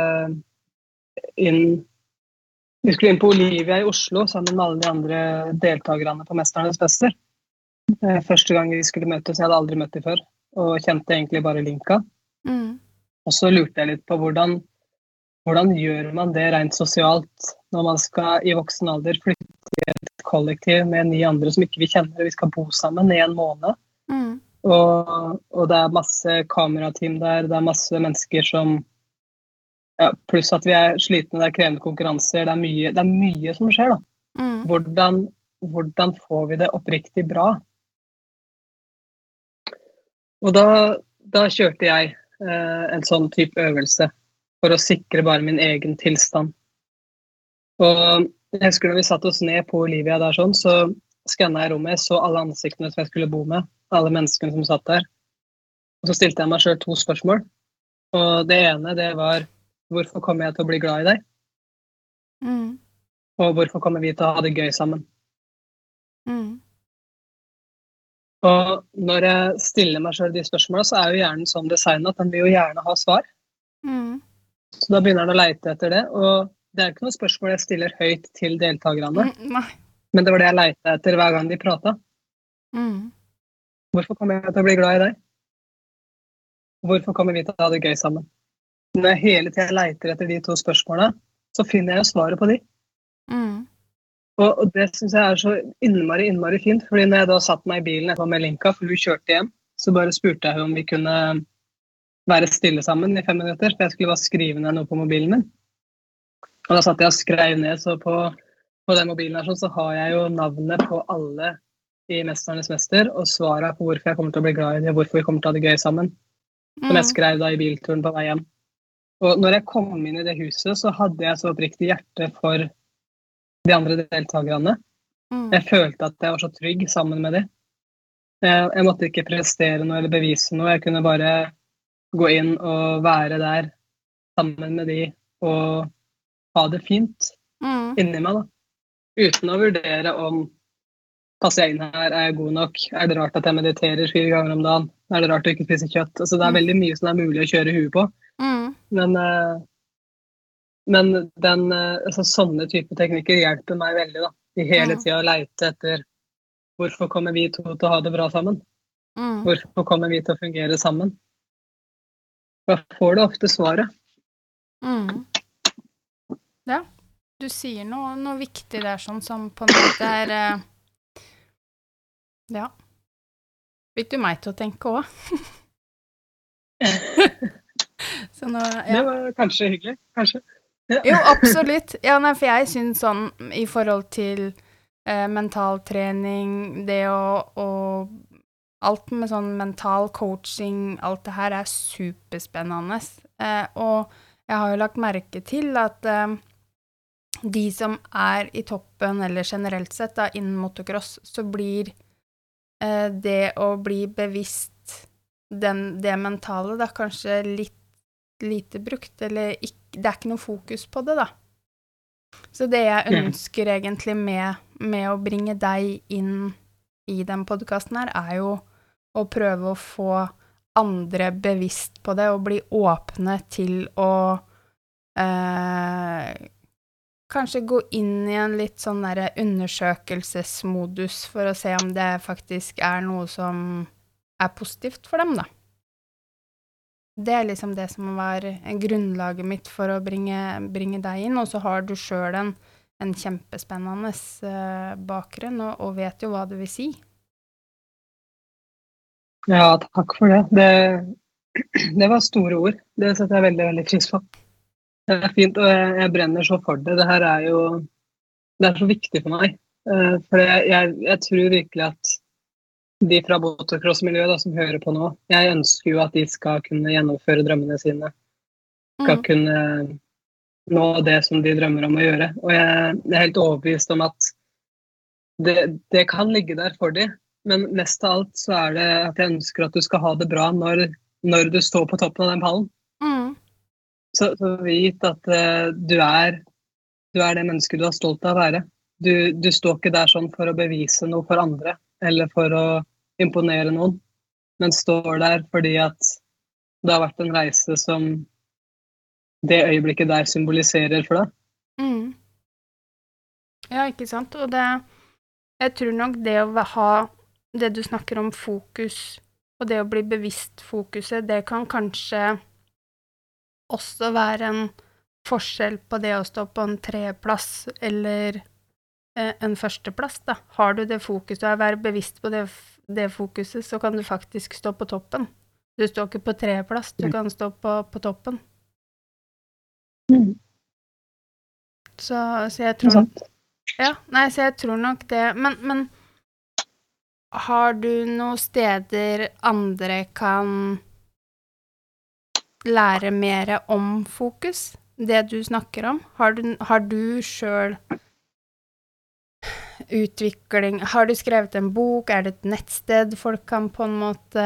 inn vi skulle inn på Olivia i Oslo sammen med alle de andre deltakerne på 'Mesternes mester'. Eh, Første gang vi skulle møtes, jeg hadde aldri møtt dem før, og kjente egentlig bare Linka. mm, Og så lurte jeg litt på hvordan, hvordan gjør man det rent sosialt når man skal i voksen alder flytte i et kollektiv med ni andre som ikke vi kjenner, og vi skal bo sammen i en måned. mm, Og, og det er masse kamerateam der, det er masse mennesker som ja, Pluss at vi er slitne, det er krevende konkurranser. Det er mye, det er mye som skjer. da. Mm. Hvordan, hvordan får vi det oppriktig bra? Og da, da kjørte jeg en sånn type øvelse for å sikre bare min egen tilstand. Og jeg husker når vi satte oss ned på Olivia der sånn, så skanna jeg rommet, så alle ansiktene som jeg skulle bo med, alle menneskene som satt der. Og så stilte jeg meg sjøl to spørsmål. Og det ene, det var hvorfor kommer jeg til å bli glad i deg? Mm. Og hvorfor kommer vi til å ha det gøy sammen? Mm. Og når jeg stiller meg sjøl de spørsmåla, så er jo hjernen sånn designa at den vil jo gjerne ha svar. Mm. Så da begynner den å leite etter det. Og det er ikke noe spørsmål jeg stiller høyt til deltakerne, Mm. Men det var det jeg leita etter hver gang de prata. Mm. Hvorfor kommer jeg til å bli glad i deg? Hvorfor kommer vi til å ha det gøy sammen? Når jeg hele tida leiter etter de to spørsmåla, så finner jeg jo svaret på de. Og, og det syns jeg er så innmari, innmari fint. fordi når jeg da satt meg i bilen etterpå med Linka, for hun kjørte hjem, så bare spurte jeg henne om vi kunne være stille sammen i fem minutter. For jeg skulle bare skrive ned noe på mobilen min. Og da satt jeg og skrev ned, så på, på den mobilen her sånn, så har jeg jo navnet på alle i 'Mesternes mester' og svaret på hvorfor jeg kommer til å bli glad i dem, og hvorfor vi kommer til å ha det gøy sammen. Som jeg Mm. skrev da i bilturen på vei hjem. Og når jeg kom inn i det huset, så hadde jeg så oppriktig hjerte for de andre deltakerne. Mm. Jeg følte at jeg var så trygg sammen med dem. Jeg, jeg måtte ikke prestere noe eller bevise noe. Jeg kunne bare gå inn og være der sammen med de og ha det fint Mm. inni meg. da. Uten å vurdere om passer jeg inn her, er jeg god nok, er det rart at jeg mediterer fire ganger om dagen, er det rart å ikke spise kjøtt. Altså, det er Mm. veldig mye som det er mulig å kjøre huet på. Mm. Men, eh, men den, eh, altså, sånne type teknikker hjelper meg veldig. da, I hele tida å leite etter hvorfor kommer vi to til å ha det bra sammen? Mm. Hvorfor kommer vi til å fungere sammen? Da får du ofte svaret. Mm. Ja, du sier noe, noe viktig der, sånn som på en måte er eh, Ja. Fikk du meg til å tenke òg? Så nå, Det var kanskje hyggelig. Kanskje. Jo, absolutt. Ja, nei, for jeg syns sånn i forhold til eh, mentaltrening, det å, og Alt med sånn mental coaching, alt det her er superspennende. Eh, og jeg har jo lagt merke til at eh, de som er i toppen, eller generelt sett da, innen motocross, så blir eh, det å bli bevisst den, det mentale da kanskje litt lite brukt, eller ikk- det er ikke noe fokus på det, da. Så det jeg Mm. ønsker egentlig med, med å bringe deg inn i den podkasten her, er jo å prøve å få andre bevisst på det, og bli åpne til å eh, Kanskje gå inn i en litt sånn derre undersøkelsesmodus for å se om det faktisk er noe som er positivt for dem, da. Det er liksom det som var grunnlaget mitt for å bringe, bringe deg inn. Og så har du sjøl en, en kjempespennende eh, bakgrunn og, og vet jo hva det vil si. Ja, takk for det. det. Det var store ord. Det setter jeg veldig, veldig pris på. Det er fint, og jeg, jeg brenner så for det. Det her er jo Det er så viktig for meg. Eh, For jeg, jeg, jeg tror virkelig at de fra motocross-miljøet som hører på nå, jeg ønsker jo at de skal kunne gjennomføre drømmene sine. Skal Mm. kunne nå det som de drømmer om å gjøre. Og jeg er helt overbevist om at det, det kan ligge der for de, Men mest av alt så er det at jeg ønsker at du skal ha det bra når, når du står på toppen av den pallen. Mm. Så, så vit at uh, du, er, du er det mennesket du er stolt av å være. Du, du står ikke der sånn for å bevise noe for andre eller for å imponere noen, men står der fordi at det har vært en reise som det øyeblikket der symboliserer for deg. Mm. Ja, ikke sant. Og det Jeg tror nok det å ha det du snakker om fokus, og det å bli bevisst fokuset, det kan kanskje også være en forskjell på det å stå på en treplass eller en førsteplass, da. Har du det fokuset, og er bevisst på det, det fokuset, så kan du faktisk stå på toppen. Du står ikke på tredjeplass, du Mm. kan stå på, på toppen. Mm. Så, så jeg tror? Ja, nei, så jeg tror nok det. Men, men har du noen steder andre kan lære mer om fokus? Det du snakker om? Har du, har du sjøl utvikling Har du skrevet en bok? Er det et nettsted folk kan på en måte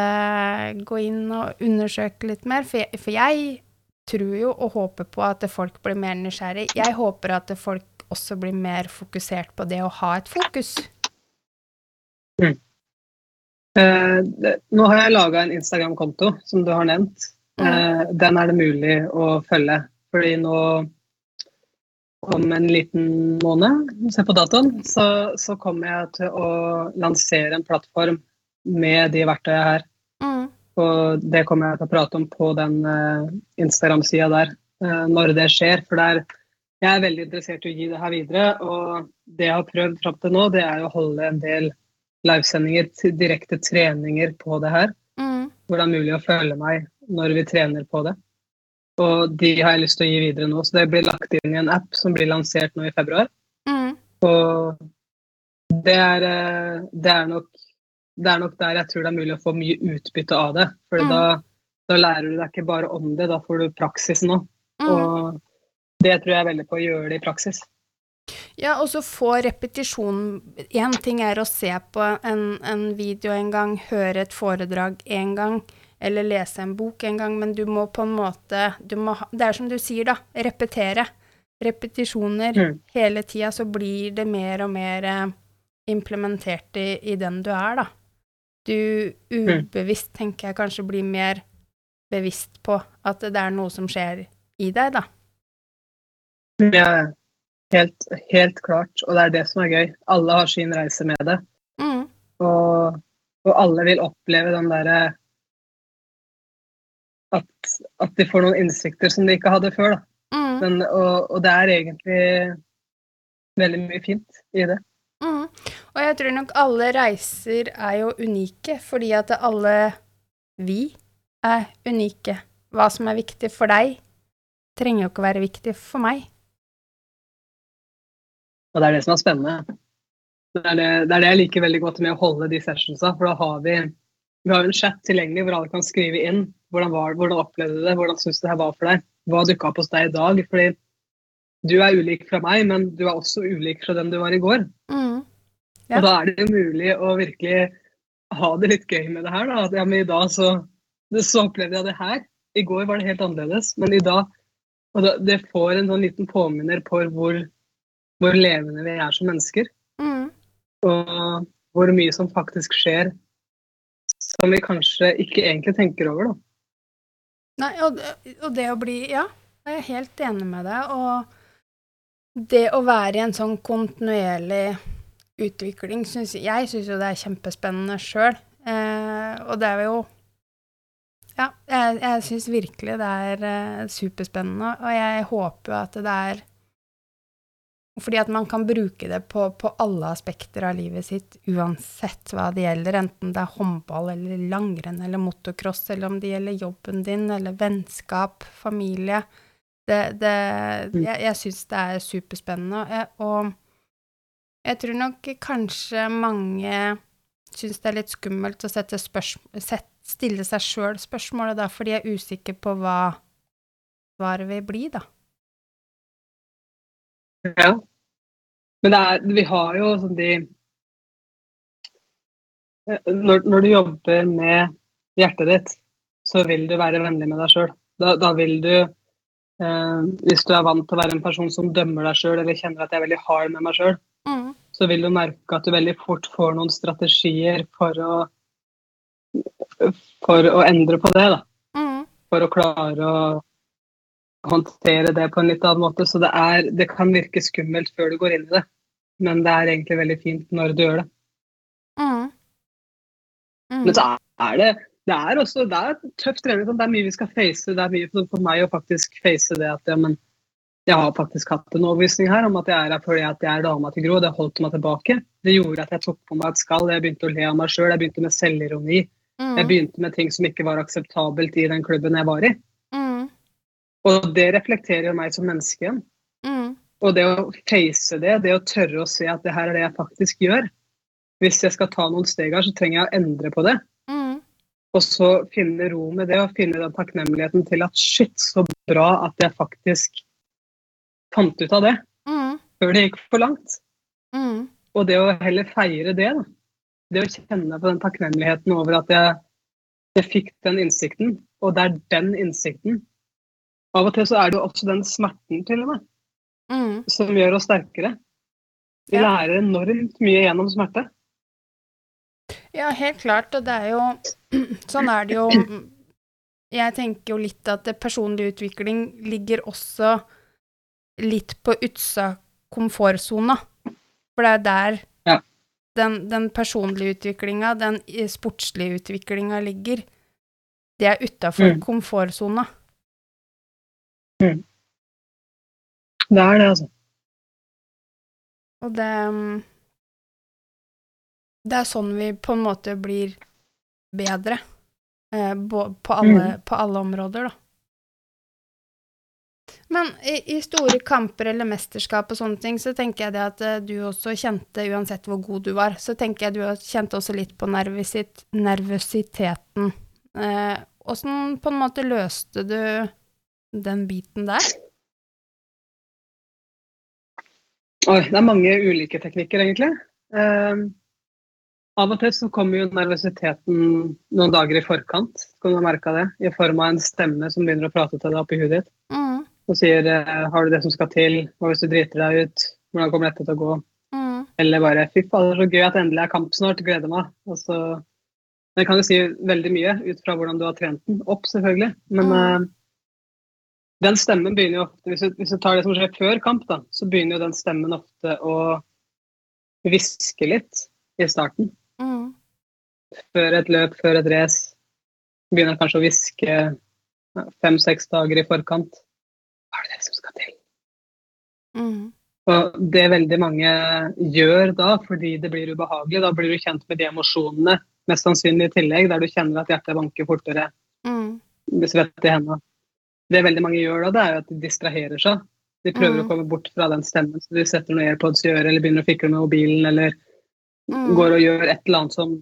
gå inn og undersøke litt mer? For jeg, for jeg tror jo og håper på at folk blir mer nysgjerrig. Jeg håper at folk også blir mer fokusert på det å ha et fokus. Eh, det, nå har jeg laga en Instagram-konto, som du har nevnt. Eh, den er det mulig å følge. Fordi nå om en liten måned, se på datoen, så, så kommer jeg til å lansere en plattform med de verktøyene her. Mm. Og det kommer jeg til å prate om på den uh, Instagram-sida der uh, når det skjer. For det er, jeg er veldig interessert i å gi det her videre. Og det jeg har prøvd fram til nå, det er å holde en del livesendinger, direkte treninger på det her. Mm. Hvor det er mulig å følge meg når vi trener på det. Og de har jeg lyst til å gi videre nå. Så det blir lagt inn i en app som blir lansert nå i februar. Mm. Og det er, eh, det er, nok, det er nok der jeg tror det er mulig å få mye utbytte av det. For Mm. da, da lærer du deg ikke bare om det, da får du praksisen òg. Mm. Og det tror jeg veldig på å gjøre det i praksis. Ja, og så få repetisjon. Én ting er å se på en, en video en gang, høre et foredrag en gang, eller lese en bok en gang, men du må på en måte du må Det er som du sier, da. Repetere. Repetisjoner Mm. hele tida, så blir det mer og mer eh, implementert i, i den du er, da. Du ubevisst, tenker jeg, kanskje blir mer bevisst på at det er noe som skjer i deg, da. Ja, helt, helt klart. Og det er det som er gøy. Alle har sin reise med det. Mm. Og, og alle vil oppleve den derre at, at de får noen innsikter som de ikke hadde før. Mm. Men, og, og det er egentlig veldig mye fint i det. Mm. Og jeg tror nok alle reiser er jo unike, fordi at alle vi er unike. Hva som er viktig for deg, trenger jo ikke være viktig for meg. Og det er det som er spennende. Det er det, det er det jeg liker veldig godt med å holde de sessionsa. For da har vi, vi har en chat tilgjengelig hvor alle kan skrive inn hvordan, var, hvordan opplevde du det, hvordan syns du det her var for deg, hva dukka opp hos deg i dag. Fordi du er ulik fra meg, men du er også ulik fra den du var i går. Mm. Ja. Og da er det jo mulig å virkelig ha det litt gøy med det her. Da. At, ja, men i dag så, så opplevde jeg det her. I går var det helt annerledes, men i dag og da, Det får en sånn liten påminner på hvor, hvor levende vi er som mennesker. Mm. Og hvor mye som faktisk skjer som vi kanskje ikke egentlig tenker over. da. Nei, og, og det å bli Ja, jeg er helt enig med deg. Og det å være i en sånn kontinuerlig utvikling synes, Jeg syns jo det er kjempespennende sjøl. Eh, og det er jo Ja, jeg, jeg syns virkelig det er eh, superspennende, og jeg håper jo at det er fordi at man kan bruke det på, på alle aspekter av livet sitt, uansett hva det gjelder, enten det er håndball eller langrenn eller motocross, eller om det gjelder jobben din eller vennskap, familie. Det, det, jeg jeg syns det er superspennende, og jeg, og jeg tror nok kanskje mange syns det er litt skummelt å sette spørs, set, stille seg sjøl spørsmålet, da, for de er usikre på hva svaret vil bli, da. Ja. Men det er, vi har jo sånn de når, når du jobber med hjertet ditt, så vil du være vennlig med deg sjøl. Da, da vil du eh, Hvis du er vant til å være en person som dømmer deg sjøl, eller kjenner at jeg er veldig hard med meg sjøl, Mm. så vil du merke at du veldig fort får noen strategier for å for å endre på det. da. Mm. For å klare å håndtere det på en litt annen måte. Så det, er, det kan virke skummelt før du går inn i det, men det er egentlig veldig fint når du gjør det. Mm. Mm. Men så er det det er også det er tøff trening. sånn, Det er mye vi skal face. Det er mye for, for meg å faktisk face det at ja, men jeg har faktisk hatt en overbevisning her om at jeg er her fordi at jeg er dama til Gro. Det holdt meg tilbake. Det gjorde at jeg tok på meg et skall. Jeg begynte å le av meg sjøl. Jeg begynte med selvironi. Mm. Jeg begynte med ting som ikke var akseptabelt i den klubben jeg var i. Og det reflekterer jo meg som menneske. Mm. Og det å face det, det å tørre å se at det her er det jeg faktisk gjør. Hvis jeg skal ta noen steg her, så trenger jeg å endre på det. Mm. Og så finne ro med det, og finne den takknemligheten til at shit, så bra at jeg faktisk fant ut av det Mm. før det gikk for langt. Mm. Og det å heller feire det, da. Det å kjenne på den takknemligheten over at jeg, jeg fikk den innsikten, og det er den innsikten. Av og til så er det jo også den smerten til og med Mm. som gjør oss sterkere. Vi Ja. lærer enormt mye gjennom smerte. Ja, helt klart, og det er jo Sånn er det jo Jeg tenker jo litt at personlig utvikling ligger også litt på utsida av komfortsona. For det er der Ja. den, den personlige utviklinga, den sportslige utviklinga ligger. Det er utafor Mm. komfortsona. Det er det, altså. Og det mm, Det er sånn vi på en måte blir bedre. Eh, på, alle, alle, på alle områder, da. Men i, i store kamper eller mesterskap og sånne ting, så tenker jeg det at eh, du også kjente, uansett hvor god du var, så tenker jeg du kjente også litt på nervøsiteten. Åssen Eh, på en måte løste du den biten der? Oi, det er mange ulike teknikker, egentlig. Eh, av og til så kommer jo nervøsiteten noen dager i forkant, kan du ha merka det, i form av en stemme som begynner å prate til deg oppi huet ditt Mm, og sier eh, 'har du det som skal til', hva hvis du driter deg ut, hvordan kommer dette til å gå? mm, Eller bare 'fy fader, så gøy at endelig er kamp snart, gleder meg'. Og så, den kan jo si veldig mye ut fra hvordan du har trent den opp, selvfølgelig. Men Mm. eh, den stemmen begynner jo ofte, hvis du, hvis du tar det som skjer før kamp, da, så begynner jo den stemmen ofte å hviske litt i starten. mm, Før et løp, før et race. Begynner kanskje å hviske fem-seks dager i forkant. Hva er det det som skal til? mm, Og det veldig mange gjør da, fordi det blir ubehagelig, da blir du kjent med de emosjonene, mest sannsynlig i tillegg, der du kjenner at hjertet banker fortere, mm, blir svett i hendene. Det veldig mange gjør da, det er jo at de distraherer seg. De prøver Mm. å komme bort fra den stemmen, så de setter noen AirPods i øret, eller begynner å fikle med mobilen, eller mm, går og gjør et eller annet som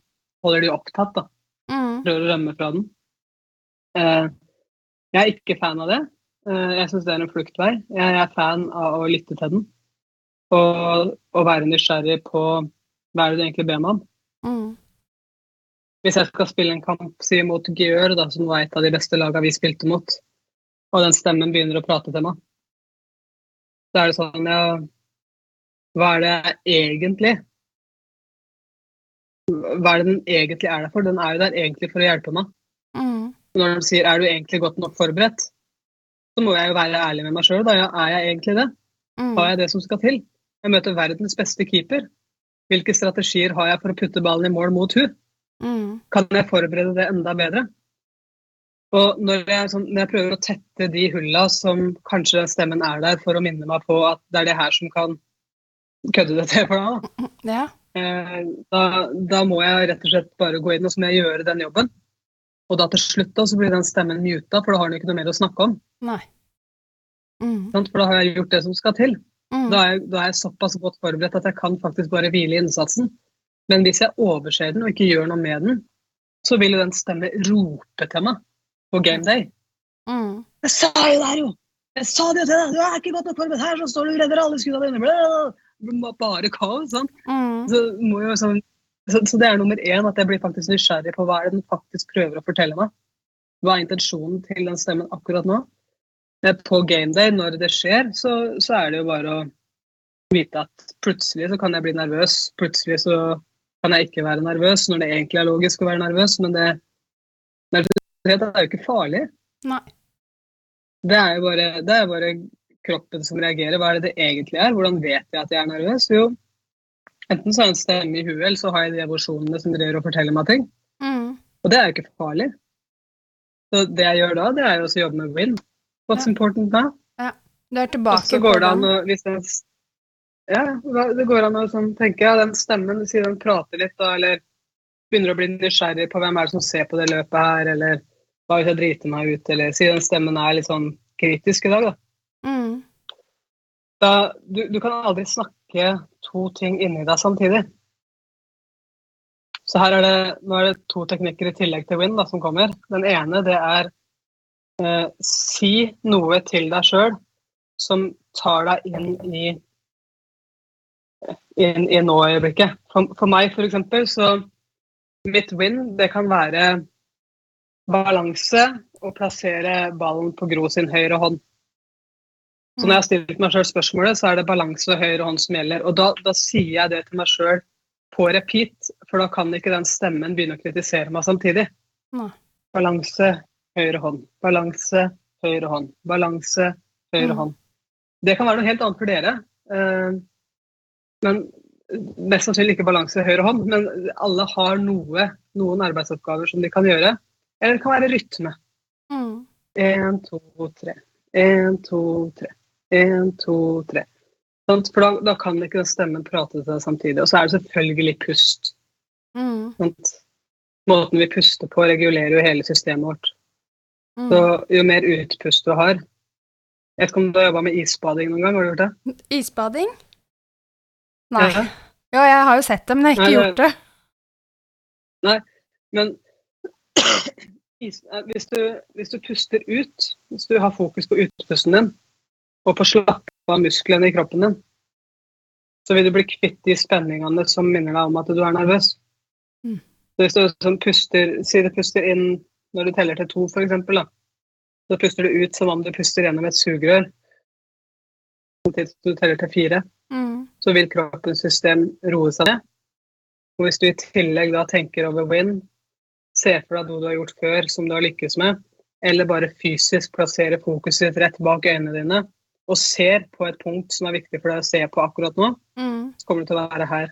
holder de opptatt, da. mm, Prøver å rømme fra den. Eh, jeg er ikke fan av det. Eh, jeg syns det er en fluktvei. Jeg er fan av å lytte til den. Og, og være nysgjerrig på hva er det du egentlig ber meg om. mm, Hvis jeg skal spille en kamp si mot Gjør, da, som var et av de beste lagene vi spilte mot, og den stemmen begynner å prate til meg, så er det sånn ja, Hva er det egentlig? Hva er det den egentlig er der for? Den er jo der egentlig for å hjelpe meg. mm, når de sier er du egentlig godt nok forberedt, så må jeg jo være ærlig med meg sjøl. Ja, er jeg egentlig det? mm, Har jeg det som skal til? Jeg møter verdens beste keeper. Hvilke strategier har jeg for å putte ballen i mål mot hun? mm, Kan jeg forberede det enda bedre? Og når jeg, sånn, når jeg prøver å tette de hulla som kanskje stemmen er der for å minne meg på at det er det her som kan kødde det til for deg, da, ja, eh, da, da må jeg rett og slett bare gå inn og så må jeg gjøre den jobben. Og da til slutt da, så blir den stemmen muta, for da har den ikke noe mer å snakke om. nei. Mm, For da har jeg gjort det som skal til. mm, Da er, jeg, da er jeg såpass godt forberedt at jeg kan faktisk bare hvile i innsatsen. Men hvis jeg overser den og ikke gjør noe med den, så vil jo den stemme rope til meg på game day. mm, Jeg sa jo det her, jo! Jeg sa det jo til deg! Du er ikke godt nok forberedt her, så står du og redder alle skuddene dine! Bare kaos. sant? mm, Så, jo sånn, så, så det er nummer én, at jeg blir faktisk nysgjerrig på hva er det den faktisk prøver å fortelle meg. Hva er intensjonen til den stemmen akkurat nå? Eh, På game day, når det skjer, så, så er det jo bare å vite at plutselig så kan jeg bli nervøs. Plutselig så kan jeg ikke være nervøs, når det egentlig er logisk å være nervøs. Men det, det er jo ikke farlig. nei. Det er jo bare, det er bare kroppen som reagerer. Hva er det det egentlig er? Hvordan vet jeg at jeg er nervøs? Jo, enten så er det en stemme i huet, eller så har jeg de emosjonene som driver og forteller meg ting. Mm, Og det er jo ikke farlig. Så det jeg gjør da, det er jo å jobbe med win. What's Ja. important da? du er tilbake så på går det an å den, Ja, det går an å sånn, tenke ja, den stemmen, sier den prater litt, da, eller begynner å bli nysgjerrig på hvem er det som ser på det løpet her, eller hva hvis jeg driter meg ut, eller si den stemmen er litt sånn kritisk i dag. Da. Mm. Da, du, du kan aldri snakke to ting inni deg samtidig. Så her er det, nå er det to teknikker i tillegg til Win da, som kommer. Den ene det er eh, si noe til deg sjøl som tar deg inn i inn i nå-øyeblikket. For, for meg eksempel, så mitt win det kan være balanse og plassere ballen på Gro sin høyre hånd. Så når jeg har stilt meg sjøl spørsmålet, så er det balanse og høyre hånd som gjelder. Og da, da sier jeg det til meg sjøl på repeat, for da kan ikke den stemmen begynne å kritisere meg samtidig. Nei. Balanse, høyre hånd. Balanse, høyre hånd. Balanse, høyre Mm. hånd. Det kan være noe helt annet for dere. eh, men mest sannsynlig ikke balanse høyre hånd. Men alle har noe, noen arbeidsoppgaver som de kan gjøre. Eller det kan være rytme. Mm. Én, to, tre. Én, to, tre. Én, to, tre. For da, da kan ikke stemmen prate til deg samtidig. Og så er det selvfølgelig pust. Mm. Måten vi puster på, regulerer jo hele systemet vårt. Mm. Så jo mer utpust du har Jeg vet ikke om du har jobba med isbading noen gang? Har du gjort det? Isbading? Nei. Ja. Ja, jeg har jo sett det, men jeg har ikke Nei, gjort det. Nei, Men hvis, du, hvis du puster ut, hvis du har fokus på utpusten din, og på å slappe av musklene i kroppen din, så vil du bli kvitt de spenningene som minner deg om at du er nervøs. Mm. Så hvis du sånn puster, sier du puster inn når du teller til to, eksempel, så puster du ut som om du puster gjennom et sugerør. Samtidig som du teller til fire Mm. så vil kroppens system roe seg ned. Og hvis du i tillegg da tenker over win, ser for deg noe du har gjort før som du har lykkes med, eller bare fysisk plassere fokuset ditt rett bak øynene dine, og ser på et punkt som er viktig for deg å se på akkurat nå, Mm. så kommer du til å være her.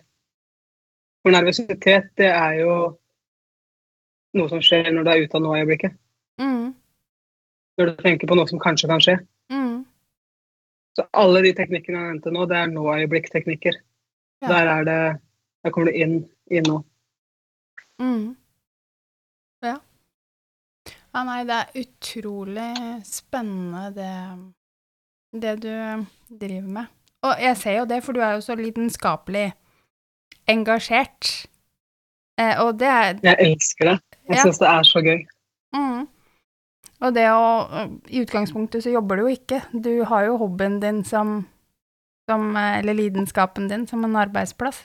For nervøsitet, det er jo noe som skjer når du er ute av nå-øyeblikket. Mm. Når du tenker på noe som kanskje kan skje. Mm. Så alle de teknikkene jeg nevnte nå, det er nå-øyeblikk-teknikker. Ja. Der er det Der kommer du inn i nå. Mm. Ja. Nei, det er utrolig spennende det, det du driver med. Og jeg ser jo det, for du er jo så lidenskapelig engasjert. Eh, og det er Jeg elsker det. Jeg Ja. syns det er så gøy. mm. Og det å I utgangspunktet så jobber du jo ikke. Du har jo hobbyen din som, som Eller lidenskapen din som en arbeidsplass.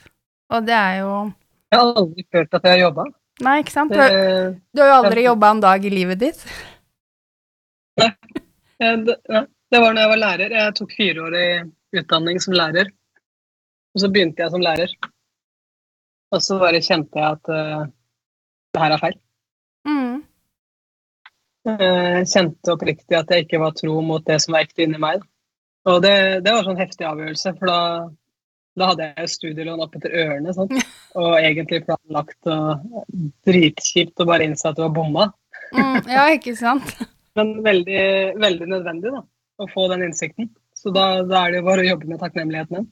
Og det er jo Jeg har aldri følt at jeg har jobba. Nei, ikke sant? Du, Det, du har jo aldri jobba en dag i livet ditt. det, ja, det var når jeg var lærer. Jeg tok fireårig utdanning som lærer. Og så begynte jeg som lærer. Og så bare kjente jeg at uh, det her er feil. Mm. Jeg kjente oppriktig at jeg ikke var tro mot det som var ekte inni meg. Og det, det var sånn heftig avgjørelse, for da, da hadde jeg jo studielån opp etter ørene. sånn, Og egentlig planlagt og dritkjipt og bare innse at du var bomma. Mm, ja, ikke sant? Men veldig, veldig nødvendig da, å få den innsikten. Så da, da er det jo bare å jobbe med takknemligheten min.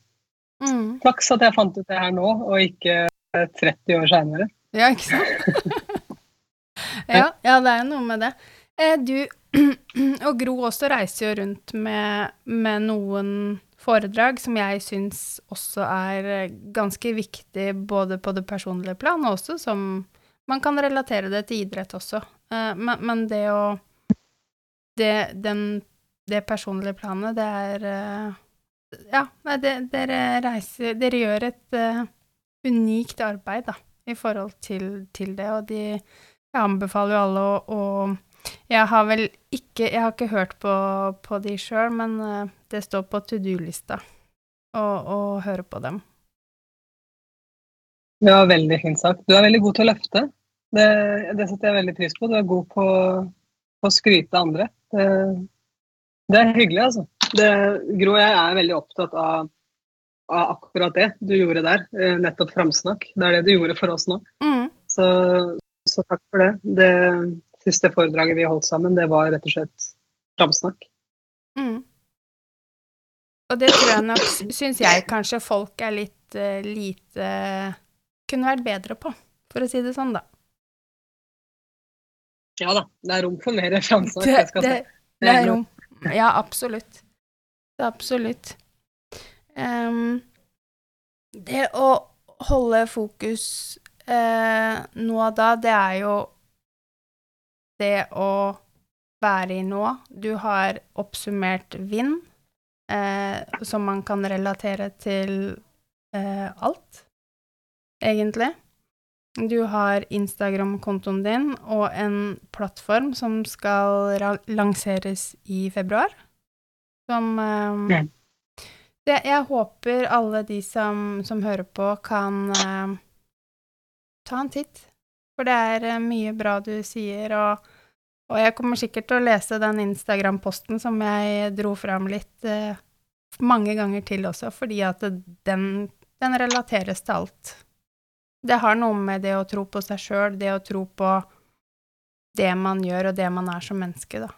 Mm. Flaks at jeg fant ut det her nå, og ikke 30 år seinere. Ja, ikke sant? ja, ja, det er jo noe med det. Eh, du og Gro også reiser jo rundt med, med noen foredrag som jeg syns også er eh, ganske viktig både på det personlige plan, og også som Man kan relatere det til idrett også. Eh, men, men det å det, den, det personlige planet, det er eh, Ja, nei, dere reiser Dere gjør et uh, unikt arbeid, da i forhold til, til det, og de Jeg anbefaler jo alle å, å Jeg har vel ikke Jeg har ikke hørt på, på de sjøl, men eh, det står på to do-lista å å høre på dem. Ja, veldig fint sagt. Du er veldig god til å løfte. Det, det setter jeg veldig pris på. Du er god på, på å skryte andre. Det, det er hyggelig, altså. Det, Gro jeg er veldig opptatt av, av akkurat det du gjorde der. eh, Nettopp framsnakk. Det er det du gjorde for oss nå. Mm, Så, så takk for det. Det siste foredraget vi holdt sammen, det var rett og slett framsnakk. mm. Og det tror jeg nok, syns jeg kanskje folk er litt uh, lite Kunne vært bedre på, for å si det sånn, da. Ja da, det er rom for mer sjanser. Det, det, det er rom. Ja, absolutt. Absolutt. Um, det å holde fokus uh, nå og da, det er jo det å være i nå. Du har oppsummert vind, eh, som man kan relatere til eh, alt, egentlig. Du har Instagram-kontoen din og en plattform som skal lanseres i februar. Som eh, det, Jeg håper alle de som, som hører på, kan eh, ta en titt. For det er eh, mye bra du sier, og, og jeg kommer sikkert til å lese den Instagram-posten som jeg dro fram litt eh, mange ganger til også, fordi at den, den relateres til alt. Det har noe med det å tro på seg sjøl, det å tro på det man gjør, og det man er som menneske, da.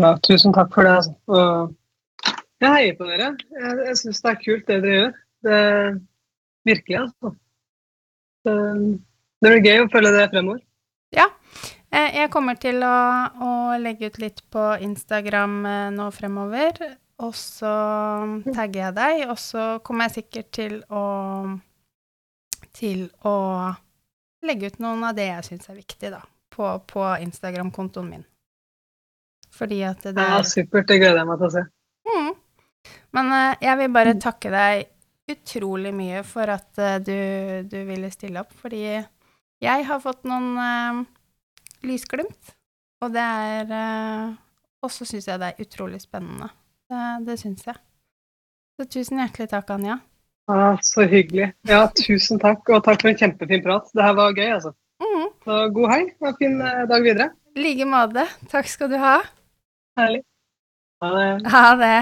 Ja, tusen takk for det. Altså. Jeg heier på dere. Jeg, jeg syns det er kult det dere gjør. Det, virkelig, altså. Det, det blir gøy å følge det fremover. Ja. Jeg kommer til å, å legge ut litt på Instagram eh, nå fremover, og så tagger jeg deg, og så kommer jeg sikkert til å til å legge ut noen av det jeg syns er viktig, da, på, på Instagram-kontoen min. Fordi at det er Ja, er supert. Det gleder jeg meg til å se. Mm. Men eh, jeg vil bare takke deg utrolig mye for at eh, du, du ville stille opp, fordi jeg har fått noen uh, lysglimt, og det er uh, Og så syns jeg det er utrolig spennende. Det, det syns jeg. Så tusen hjertelig takk, Anja. Ah, så hyggelig. Ja, tusen takk, og takk for en kjempefin prat. Det her var gøy, altså. Mm. Så god hei og fin eh, dag videre. I like måte. Takk skal du ha. Herlig. Ha det. Ha det.